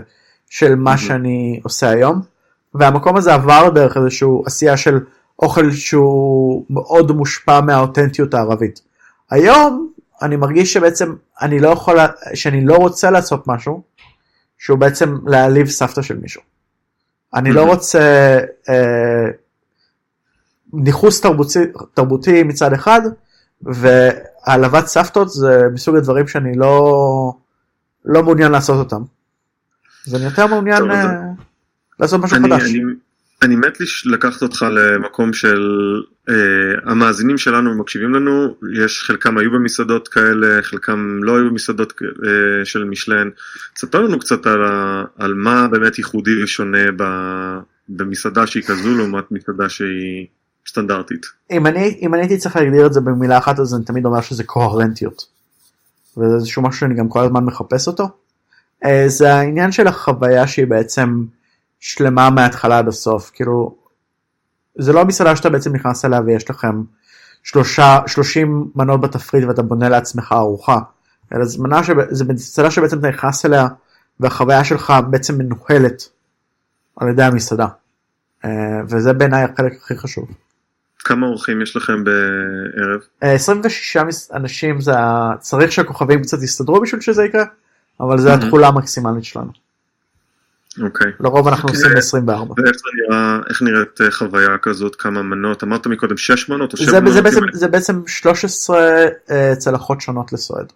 של מה שאני עושה היום, והמקום הזה עבר דרך איזשהו עשייה של אוכל שהוא מאוד מושפע מהאותנטיות הערבית. היום אני מרגיש שבעצם אני לא יכול, שאני לא רוצה לעשות משהו שהוא בעצם להעליב סבתא של מישהו. אני לא. רוצה אה, ניכוס תרבותי, תרבותי מצד אחד, והעלבת סבתות זה מסוג הדברים שאני לא, לא מעוניין לעשות אותם. אז אני יותר מעוניין טוב, אה, לעשות משהו אני, חדש. אני, אני מת לקחת אותך למקום של אה, המאזינים שלנו מקשיבים לנו, יש חלקם היו במסעדות כאלה, חלקם לא היו במסעדות אה, של משלן. תספר לנו קצת על, על מה באמת ייחודי ושונה ב, במסעדה שהיא כזו לעומת מסעדה שהיא סטנדרטית. אם אני, אם אני הייתי צריך להגדיר את זה במילה אחת אז אני תמיד אומר שזה קוהרנטיות. וזה איזשהו משהו שאני גם כל הזמן מחפש אותו. אה, זה העניין של החוויה שהיא בעצם שלמה מההתחלה עד הסוף. כאילו, זה לא מסעדה שאתה בעצם נכנס אליה ויש לכם שלושה, שלושים מנות בתפריט ואתה בונה לעצמך ארוחה. אלא זה מנה שב- זה מסעדה שבעצם אתה נכנס אליה והחוויה שלך בעצם מנוהלת על ידי המסעדה. אה, וזה בעיניי החלק הכי חשוב. כמה אורחים יש לכם בערב? אה, 26 מס- אנשים זה. צריך שהכוכבים קצת יסתדרו בשביל שזה יקרה אבל זה Mhm. התכולה המקסימלית שלנו אוקיי. לרוב אנחנו. עושים ב-24 ואיך נראית אה, חוויה כזאת, כמה מנות? אמרת מקודם 6 מנות או 7 זה, מנות? זה, בעצם, אם אני- זה בעצם 13 אה, צלחות שונות לסועד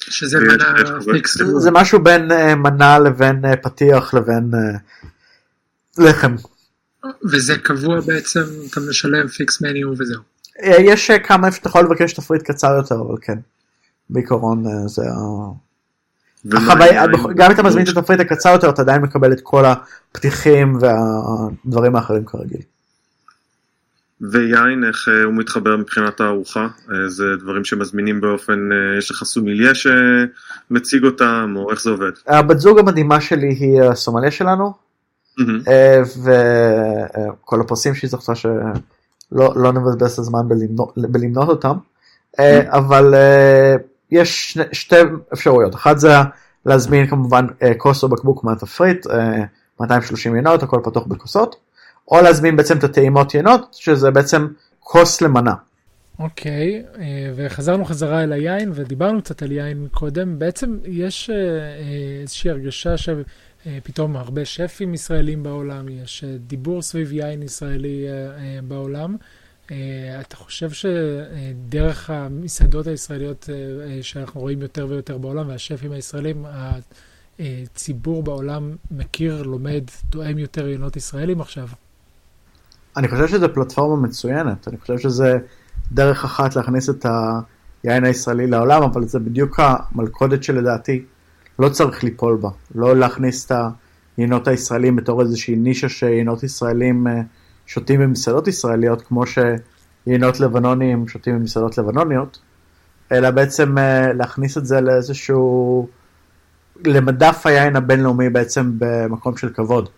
שזה מנה Fix. זה- משהו בין אה, מנה לבין פתיח לבין לחם וזה קבוע בעצם, אתה משלם fix menu וזהו. יש כמה איפה שאתה יכול לבקש תפריט קצר יותר אבל כן בעיקרון זה ה... החוויה, גם אם אתה מזמין את התפריט הקצר יותר אתה עדיין מקבל את כל הפתיחים והדברים האחרים כרגיל. ויין, איך אה, הוא מתחבר מבחינת הארוחה? אה, זה דברים שמזמינים באופן, אה, יש לך סומיליה שמציג אותם, או איך זה עובד? הבת זוג המדהימה שלי היא הסומליה שלנו וכל הפרסים שהיא זכתה שלא לא נבזבז את הזמן בלמנות, בלמנות אותם אבל יש שני, שתי אפשרויות אחת זה להזמין כמובן אה, כוס או בקבוק מהתפריט אה, 230 ינות הכל פתוח בכוסות או להזמין בעצם את הטעימות ינות שזה בעצם כוס למנה. אוקיי, אה, וחזרנו חזרה אל היין ודיברנו קצת על יין קודם. בעצם יש אה, אה, איזושהי הרגשה שפתאום הרבה שפים ישראלים בעולם, יש אה, דיבור סביב יין ישראלי אה, אה, בעולם. אה, אתה חושב שדרך המסעדות הישראליות אה, אה, שאנחנו רואים יותר ויותר בעולם והשפים הישראלים, הציבור בעולם מכיר, לומד, תואם יותר ינות ישראלים עכשיו? אני חושב שזו פלטפורמה מצוינת, אני חושב שזה דרך אחת להכניס את היין הישראלי לעולם, אבל זה בדיוק המלכודת שלדעתי לא צריך ליפול בה, לא להכניס את היינות הישראלים בתור איזושהי נישה שיינות ישראלים אה, שותים במסעדות ישראליות, כמו שיינות לבנונים שותים במסעדות לבנוניות, אלא בעצם אה, להכניס את זה לאיזשהו, למדף היין הבינלאומי בעצם במקום של כבוד.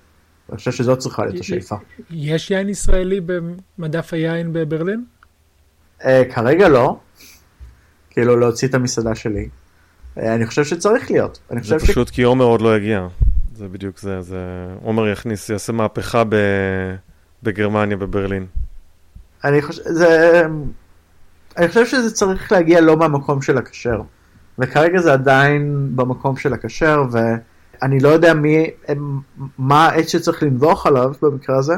אני חושב שזאת צריכה להיות השאיפה. יש יין ישראלי במדף היין בברלין? כרגע לא, כאילו להוציא את המסעדה שלי. אה, אני חושב שצריך להיות. אני זה פשוט ש... כי עומר עוד לא יגיע. זה בדיוק זה, זה... עומר יכניס, יעשה מהפכה ב... בגרמניה, בברלין. אני חושב, זה... אני חושב שזה צריך להגיע לא מהמקום של הכשר. וכרגע זה עדיין במקום של הכשר, ואני לא יודע מי, מה העץ שצריך לנבוח עליו במקרה הזה,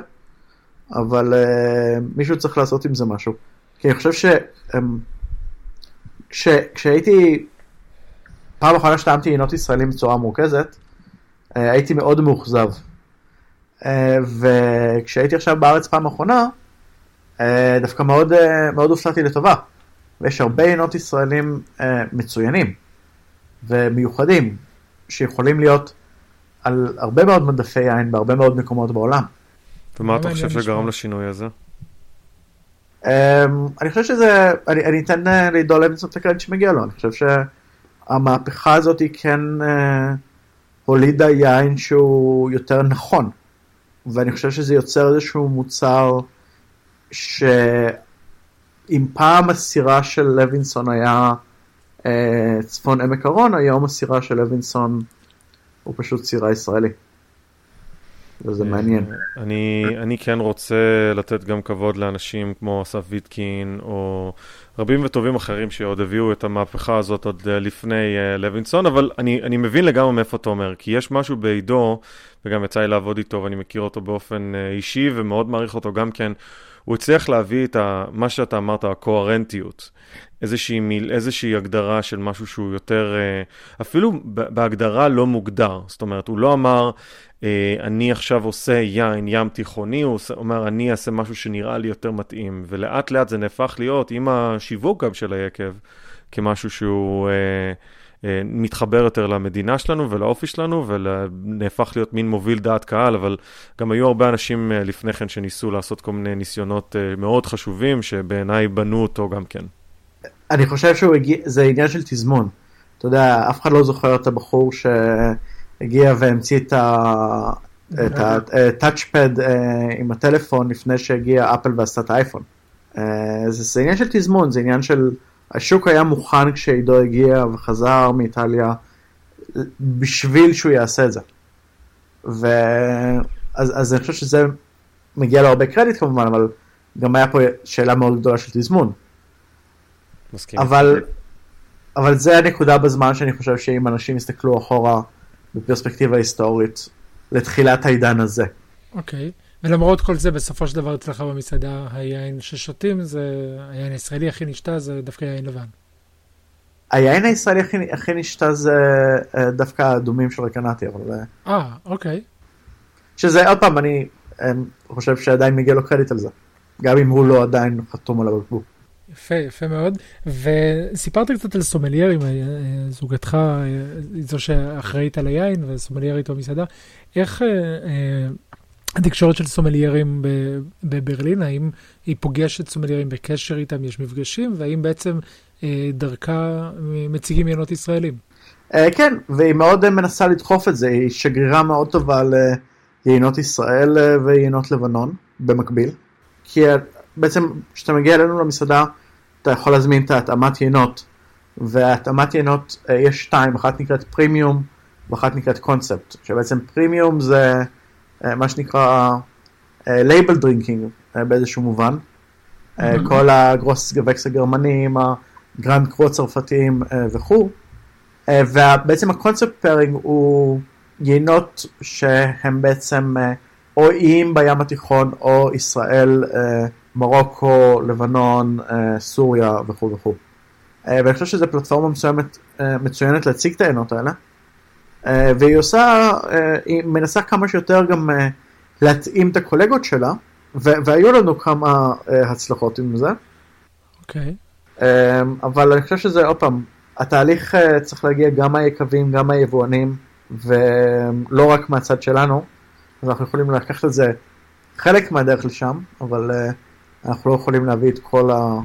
אבל uh, מישהו צריך לעשות עם זה משהו. כי אני חושב ש... Um, כש, כשהייתי פעם אחרונה שטעמתי עינות ישראלים בצורה מורכזת, אה, הייתי מאוד מאוכזב. אה, וכשהייתי עכשיו בארץ פעם אחרונה, אה, דווקא מאוד, מאוד הופתעתי לטובה. ויש הרבה עינות ישראלים מצוינים ומיוחדים, שיכולים להיות על הרבה מאוד מדפי יין בהרבה מאוד מקומות בעולם. ומה אתה חושב שגרם לשינוי הזה? אני חושב שזה, אני, אני אתן לעידו לוינסון את הקרדיט שמגיע לו, אני חושב ש... המהפכה הזאת היא כן אה, הולידה יין שהוא יותר נכון. ואני חושב שזה יוצר איזשהו מוצר שאם פעם הסירה של לוינסון היה אה, צפון עמק הרון, היום הסירה של לוינסון הוא פשוט סירה ישראלי. וזה אה, מעניין. אני, אני כן רוצה לתת גם כבוד לאנשים כמו אסף ויטקין, או רבים וטובים אחרים שעוד הביאו את המהפכה הזאת עוד אה, לפני uh, לוינסון, אבל אני, אני מבין לגמרי מאיפה אתה אומר, כי יש משהו בעידו, וגם יצא לי לעבוד איתו, ואני מכיר אותו באופן uh, אישי, ומאוד מעריך אותו גם כן. הוא הצליח להביא את ה, מה שאתה אמרת, הקוהרנטיות. איזושהי, מיל, איזושהי הגדרה של משהו שהוא יותר, אפילו בהגדרה לא מוגדר. זאת אומרת, הוא לא אמר, אה, אני עכשיו עושה יין ים תיכוני, הוא אומר, אני אעשה משהו שנראה לי יותר מתאים. ולאט לאט זה נהפך להיות, עם השיווק גם של היקב, כמשהו שהוא אה, אה, מתחבר יותר למדינה שלנו ולאופי שלנו, ונהפך להיות מין מוביל דעת קהל, אבל גם היו הרבה אנשים אה, לפני כן שניסו לעשות כל מיני ניסיונות אה, מאוד חשובים, שבעיניי בנו אותו גם כן. אני חושב שזה עניין של תזמון. אתה יודע, אף אחד לא זוכר את הבחור ש... הגיע והמציא את ה-touchpad אה, עם הטלפון לפני שהגיע אפל ועשתה את האייפון. אה, זה עניין של תזמון, זה עניין של, השוק היה מוכן כשעידו הגיע וחזר מאיטליה בשביל שהוא יעשה את זה. ואז אז אני חושב שזה מגיע לו הרבה קרדיט כמובן, אבל גם היה פה שאלה מאוד גדולה של תזמון. מסכים. אבל, אבל זה הנקודה בזמן שאני חושב שאם אנשים יסתכלו אחורה בפרספקטיבה היסטורית לתחילת העידן הזה. אוקיי, okay. ולמרות כל זה, בסופו של דבר אצלך במסעדה היין ששותים, זה היין הישראלי הכי נשתה, זה דווקא יין לבן. היין הישראלי הכי, הכי נשתה זה אה, דווקא האדומים של רקנטי, אבל... אה, אה, אוקיי. שזה, עוד פעם, אני חושב שעדיין מגיע לו קרדיט על זה. גם אם הוא לא עדיין חתום על הבקבוק. יפה, יפה מאוד. וסיפרת קצת על סומליירים, אה, זוגתך, אה, זו שאחראית על היין וסומליירית במסעדה. איך אה, אה, התקשורת של סומליירים בברלין, האם היא פוגשת סומליירים בקשר איתם, יש מפגשים, והאם בעצם אה, דרכה מציגים יינות ישראלים? אה, כן, והיא מאוד מנסה לדחוף את זה, היא שגרירה מאוד טובה ליינות ישראל ויינות לבנון במקביל. כי בעצם כשאתה מגיע אלינו למסעדה, אתה יכול להזמין את ההתאמת יינות, והתאמת יינות אה, יש שתיים, אחת נקראת פרימיום ואחת נקראת קונספט, שבעצם פרימיום זה אה, מה שנקרא label אה, drinking אה, באיזשהו מובן, mm-hmm. כל ה Grosses Gewächs הגרמנים, ה Grand Cru הצרפתיים וכו', ובעצם הקונספט פארינג הוא יינות שהם בעצם או איים בים התיכון או ישראל מרוקו, לבנון, אה, סוריה וכו' וכו'. אה, ואני חושב שזו פלטפורמה מסוימת אה, מצוינת להציג את העיינות האלה. והיא עושה, היא מנסה כמה שיותר גם להתאים את הקולגות שלה, והיו לנו כמה הצלחות עם זה. אוקיי. Okay. אבל אני חושב שזה עוד פעם, התהליך אה, צריך להגיע גם מהיקבים, גם מהיבואנים, ולא רק מהצד שלנו, אז אנחנו יכולים לקחת את זה חלק מהדרך לשם, אבל אה, אנחנו לא יכולים להביא את כל ה...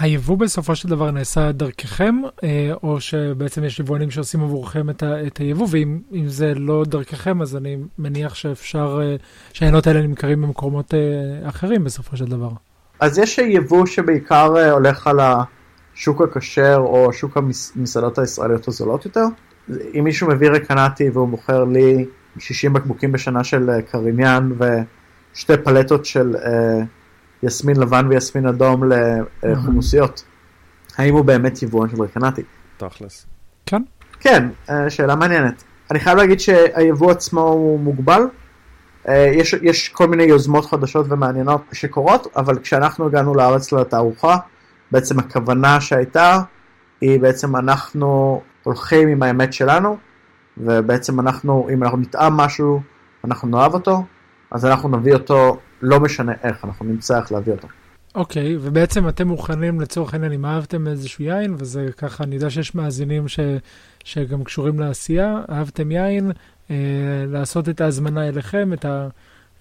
היבוא בסופו של דבר נעשה דרככם, אה, או שבעצם יש יבואנים שעושים עבורכם את, ה, את היבוא, ואם זה לא דרככם, אז אני מניח שאפשר, שהעיינות האלה נמכרים במקומות אחרים בסופו של דבר. אז יש יבוא שבעיקר הולך על השוק הכשר או שוק המסעדות הישראליות הזולות יותר. אם מישהו מביא רקנטי והוא מוכר לי 60 בקבוקים בשנה של אה, קריניאן ושתי פלטות של uh, יסמין לבן ויסמין אדום לחומוסיות, האם הוא באמת יבואן של רקנטי? תכלס. כן. כן, uh, שאלה מעניינת. אני חייב להגיד שהיבוא עצמו הוא מוגבל. Uh, יש, יש כל מיני יוזמות חדשות ומעניינות שקורות, אבל כשאנחנו הגענו לארץ לתערוכה, בעצם הכוונה שהייתה היא בעצם אנחנו הולכים עם האמת שלנו, ובעצם אנחנו, אם אנחנו נטעם משהו, אנחנו נאהב אותו, אז אנחנו נביא אותו, לא משנה איך, אנחנו נמצא איך להביא אותו. אוקיי, okay, ובעצם אתם מוכנים לצורך העניין, אם אהבתם איזשהו יין, וזה ככה, אני יודע שיש מאזינים ש, שגם קשורים לעשייה, אהבתם יין, אה, לעשות את ההזמנה אליכם, את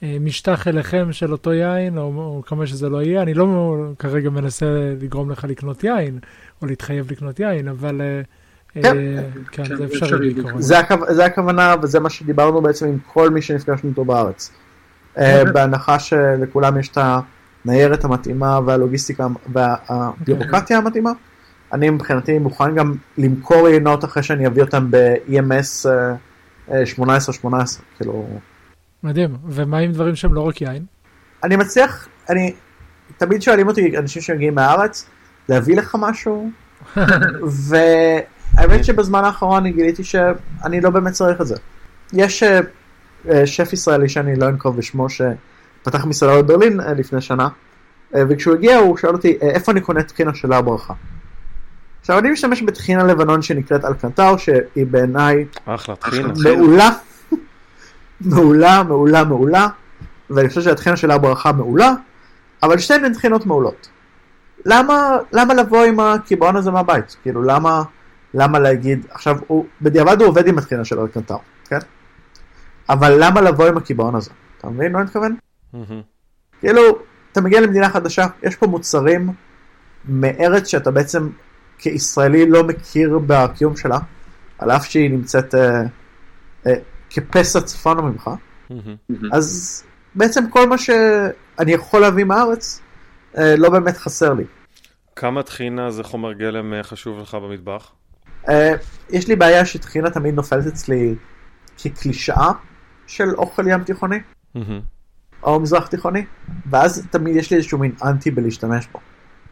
המשטח אליכם של אותו יין, או, או כמה שזה לא יהיה. אני לא כרגע מנסה לגרום לך לקנות יין, או להתחייב לקנות יין, אבל... אה, כן, אה, כן, כן, זה אפשרי. זה הכוונה וזה מה שדיברנו בעצם עם כל מי שנפגשנו איתו בארץ. אה, בהנחה שלכולם יש את הניירת המתאימה והלוגיסטיקה והביורוקרטיה המתאימה. אני מבחינתי מוכן גם למכור יינות אחרי שאני אביא אותם ב-EMS 18-18, כאילו... מדהים, ומה עם דברים שהם לא רק יין? אני מצליח, אני, תמיד שואלים אותי אנשים שמגיעים מהארץ, להביא לך משהו, והאמת שבזמן האחרון אני גיליתי שאני לא באמת צריך את זה. יש אה, אה, שף ישראלי שאני לא אנקוב בשמו שפתח מסעדה בברלין אה, לפני שנה, וכשהוא הגיע הוא שאל אותי איפה אני קונה טחינה של הברכה. עכשיו אני משתמש בטחינה לבנון שנקראת אלקנטאו שהיא בעיניי מעולה, מעולה, מעולה, מעולה, ואני חושב שהטחינה של הברכה מעולה, אבל שתיהן הן טחינות מעולות. למה, למה לבוא עם הקיבעון הזה מהבית? כאילו, למה, למה להגיד, עכשיו, הוא, בדיעבד הוא עובד עם התחינה של אלקנטר, כן? אבל למה לבוא עם הקיבעון הזה? אתה מבין מה אני מתכוון? כאילו, אתה מגיע למדינה חדשה, יש פה מוצרים מארץ שאתה בעצם כישראלי לא מכיר בקיום שלה, על אף שהיא נמצאת אה, אה, כפסע צפונה ממך, אז בעצם כל מה שאני יכול להביא מהארץ, אה, לא באמת חסר לי. כמה טחינה זה חומר גלם אה, חשוב לך במטבח? אה, יש לי בעיה שטחינה תמיד נופלת אצלי כקלישאה של אוכל ים תיכוני, או מזרח תיכוני, ואז תמיד יש לי איזשהו מין אנטי בלהשתמש בו.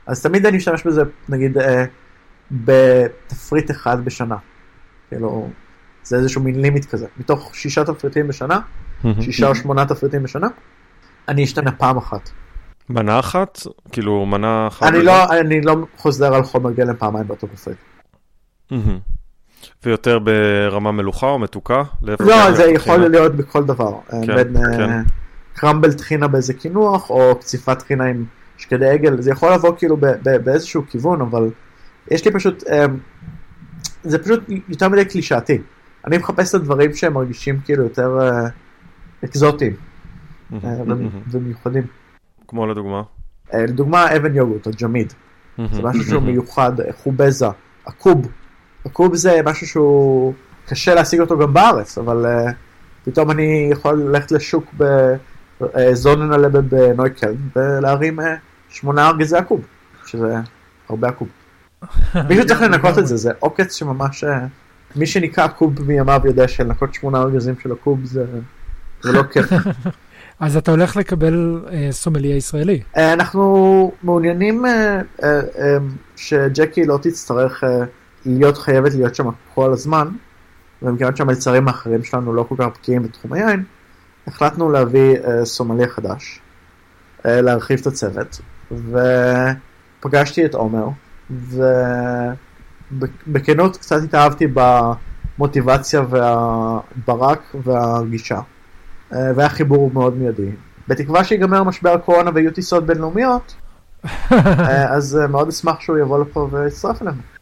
אז תמיד אני משתמש בזה, נגיד, בתפריט אחד בשנה. כאילו, זה איזשהו מין לימיט כזה. מתוך שישה תפריטים בשנה, שישה או שמונה תפריטים בשנה, אני אשתנה פעם אחת. מנה אחת? כאילו מנה אחת? אני לא, אני לא חוזר על חומר גלם פעמיים באותו תפריט. ויותר ברמה מלוכה או מתוקה? לא, זה יכול להיות בכל דבר. כן, בין כן. קרמבל טחינה באיזה קינוח, או קציפת טחינה עם שקדי עגל, זה יכול לבוא כאילו באיזשהו כיוון, אבל יש לי פשוט, זה פשוט יותר מדי קלישאתי. אני מחפש את הדברים שהם מרגישים כאילו יותר אקזוטיים ומיוחדים. כמו לדוגמה? אה, לדוגמה אבן יוגורט או ג'מיד. זה משהו שהוא מיוחד, אה, חובזה, הקוב. הקוב זה משהו שהוא קשה להשיג אותו גם בארץ, אבל uh, פתאום אני יכול ללכת לשוק בזונן הלבד בנויקל ולהרים uh, שמונה ארגזי הקוב, שזה הרבה הקוב. מישהו צריך לנקות את זה, זה עוקץ שממש, uh, מי שניקה קוב מימיו יודע שלנקות שמונה ארגזים של הקוב זה, זה לא כיף. אז אתה הולך לקבל אה, סומליה ישראלי. אה, אנחנו מעוניינים אה, אה, אה, שג'קי לא תצטרך אה, להיות חייבת להיות שם כל הזמן, ומכיוון שהמלצרים האחרים שלנו לא כל כך בקיאים בתחום היין, החלטנו להביא אה, סומליה חדש, אה, להרחיב את הצוות, ופגשתי את עומר, ובכנות קצת התאהבתי במוטיבציה והברק והגישה. אה, והיה חיבור מאוד מיידי. בתקווה שיגמר משבר הקורונה ויהיו טיסות בינלאומיות, אז מאוד אשמח שהוא יבוא לפה ויצטרף אלינו.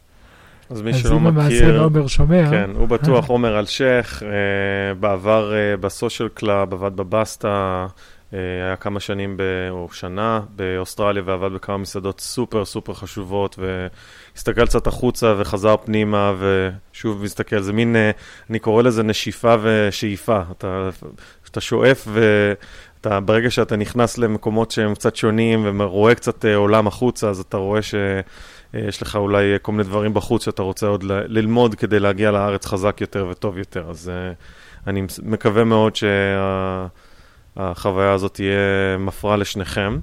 אז מי אז שלא אם המאזין מכיר, עומר שומע, כן, הוא בטוח עומר אלשיך, אה, בעבר אה, ב Social Club, עבד בבסטה, אה, היה כמה שנים, ב, או שנה באוסטרליה ועבד בכמה מסעדות סופר סופר חשובות, והסתכל קצת החוצה וחזר פנימה, ושוב מסתכל, זה מין, אני קורא לזה נשיפה ושאיפה. אתה, אתה שואף ואתה, ברגע שאתה נכנס למקומות שהם קצת שונים ורואה קצת עולם החוצה, אז אתה רואה ש... אה, יש לך אולי כל מיני דברים בחוץ שאתה רוצה עוד ללמוד כדי להגיע לארץ חזק יותר וטוב יותר. אז uh, אני מקווה מאוד שהחוויה הזאת תהיה מפרה לשניכם.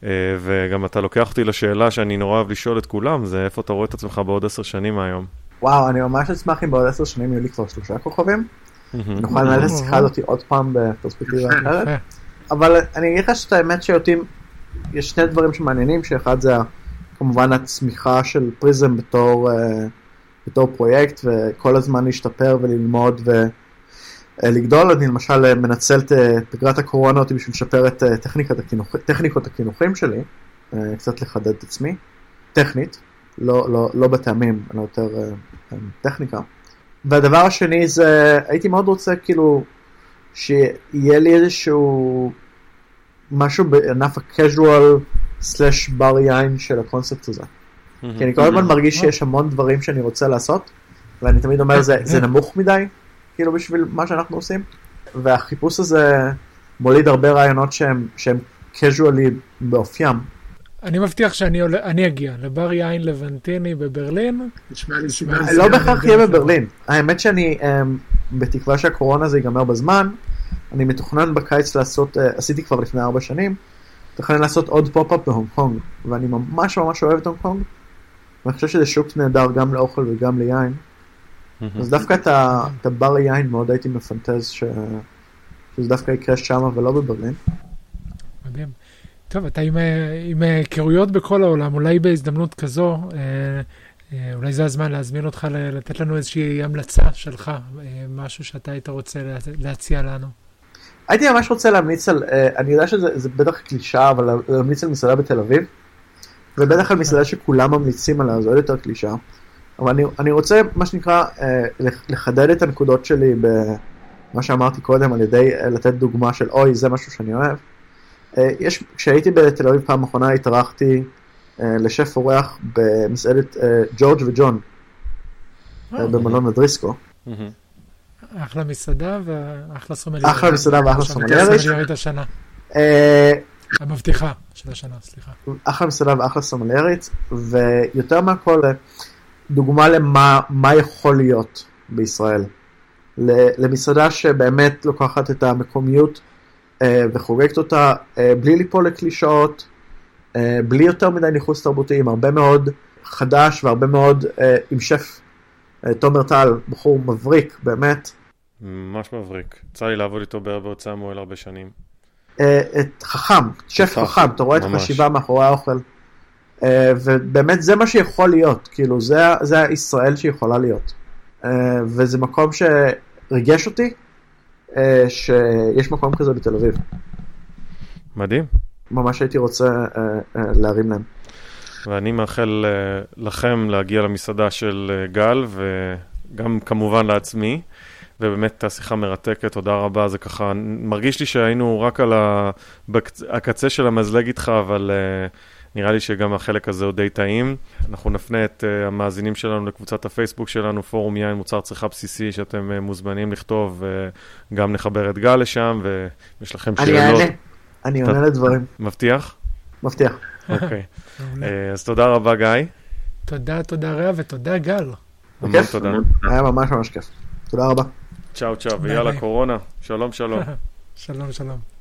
Uh, וגם אתה לוקח אותי לשאלה שאני נורא אוהב לשאול את כולם, זה איפה אתה רואה את עצמך בעוד עשר שנים מהיום. וואו, אני ממש אשמח אם בעוד עשר שנים יהיו לי כבר שלושה כוכבים. נוכל לנהל את השיחה הזאת עוד פעם בפרספקטיבה אחרת. אבל אני אגיד לך שאת האמת שאותי, יש שני דברים שמעניינים, שאחד זה כמובן הצמיחה של פריזם בתור, אה, בתור פרויקט, וכל הזמן להשתפר וללמוד ולגדול. אני למשל אה, מנצל את אה, פגרת הקורונה אותי בשביל לשפר את אה, הקינוח, טכניקות הקינוחים שלי, אה, קצת לחדד את עצמי, טכנית, לא, לא, לא בטעמים, אלא יותר אה, אה, טכניקה. והדבר השני זה, הייתי מאוד רוצה כאילו שיהיה לי איזשהו משהו בענף ה-casual סלאש בר יין של הקונספט הזה. כי אני כל הזמן מרגיש שיש המון דברים שאני רוצה לעשות, ואני תמיד אומר זה, זה נמוך מדי, כאילו בשביל מה שאנחנו עושים, והחיפוש הזה מוליד הרבה רעיונות שהם, שהם קז'ואליים באופיים. אני מבטיח שאני עולה- אני אגיע לבר יין לבנטיני בברלין. נשמע לי. אז לא בהכרח יהיה. בברלין. האמת שאני, אמ, בתקווה שהקורונה הזה ייגמר בזמן, אני מתוכנן בקיץ לעשות, אה, עשיתי כבר לפני ארבע שנים, מתוכנן לעשות עוד פופ-אפ בהונג קונג, ואני ממש ממש אוהב את הונג קונג, ואני חושב שזה שוק נהדר גם לאוכל וגם ליין, אז דווקא את הבר ליין מאוד הייתי מפנטז ש- שזה דווקא יקרה שם ולא בברלין. מדהים. טוב, אתה עם, עם היכרויות בכל העולם, אולי בהזדמנות כזו, אה, אה, אולי זה הזמן להזמין אותך לתת לנו איזושהי המלצה שלך, אה, משהו שאתה היית רוצה לה- להציע לנו. הייתי ממש רוצה להמליץ על, אה, אני יודע שזה זה בטח קלישאה, אבל להמליץ על מסעדה בתל אביב, ובטח על מסעדה שכולם ממליצים עליה, זה עוד יותר קלישאה. אבל אני, אני רוצה, מה שנקרא, אה, לח- לחדד את הנקודות שלי במה שאמרתי קודם, על ידי אה, לתת דוגמה של אוי, זה משהו שאני אוהב. יש, כשהייתי בתל אביב פעם אחרונה, התארחתי לשף אורח במסעדת ג'ורג' וג'ון, במלון הדריסקו. מהמם. אחלה מסעדה ואחלה סומליארית. אחלה מסעדה ואחלה סומליארית. סומליארית השנה, אה, המבטיחה של השנה, סליחה. אחלה מסעדה ואחלה סמלרית, ויותר מהכל, דוגמה למה מה יכול להיות בישראל. למסעדה שבאמת לוקחת את המקומיות אה, וחוגגת אותה אה, בלי ליפול לקלישאות, אה, בלי יותר מדי ניחוס תרבותי, עם הרבה מאוד חדש והרבה מאוד אה, עם שף אה, תומר טל, בחור מבריק, באמת. ממש מבריק. יצא לי לעבוד איתו בערב בהוצאה מועל הרבה שנים. אה, חכם, שף חכם, אתה רואה את. החשיבה מאחורי האוכל. אה, ובאמת זה מה שיכול להיות, כאילו זה, זה הישראל שיכולה להיות. אה, וזה מקום שריגש אותי, אה, שיש מקום כזה בתל אביב. מדהים. ממש הייתי רוצה אה, אה, להרים להם. ואני מאחל אה, לכם להגיע למסעדה של אה, גל, וגם כמובן לעצמי. ובאמת השיחה מרתקת, תודה רבה, זה ככה, מרגיש לי שהיינו רק על הקצה של המזלג איתך, אבל uh, נראה לי שגם החלק הזה הוא די טעים. אנחנו נפנה את uh, המאזינים שלנו לקבוצת הפייסבוק שלנו, פורום יין מוצר צריכה בסיסי, שאתם uh, מוזמנים לכתוב, וגם נחבר את גל לשם, ויש לכם אני שאלות. אענה, אני עונה לדברים, מבטיח? מבטיח. אוקיי. אה, אז תודה רבה, גיא. תודה, תודה רע ותודה גל. המון. תודה. היה ממש ממש כיף. תודה רבה. צ'או צ'או, ויאללה. קורונה. שלום שלום. שלום, שלום.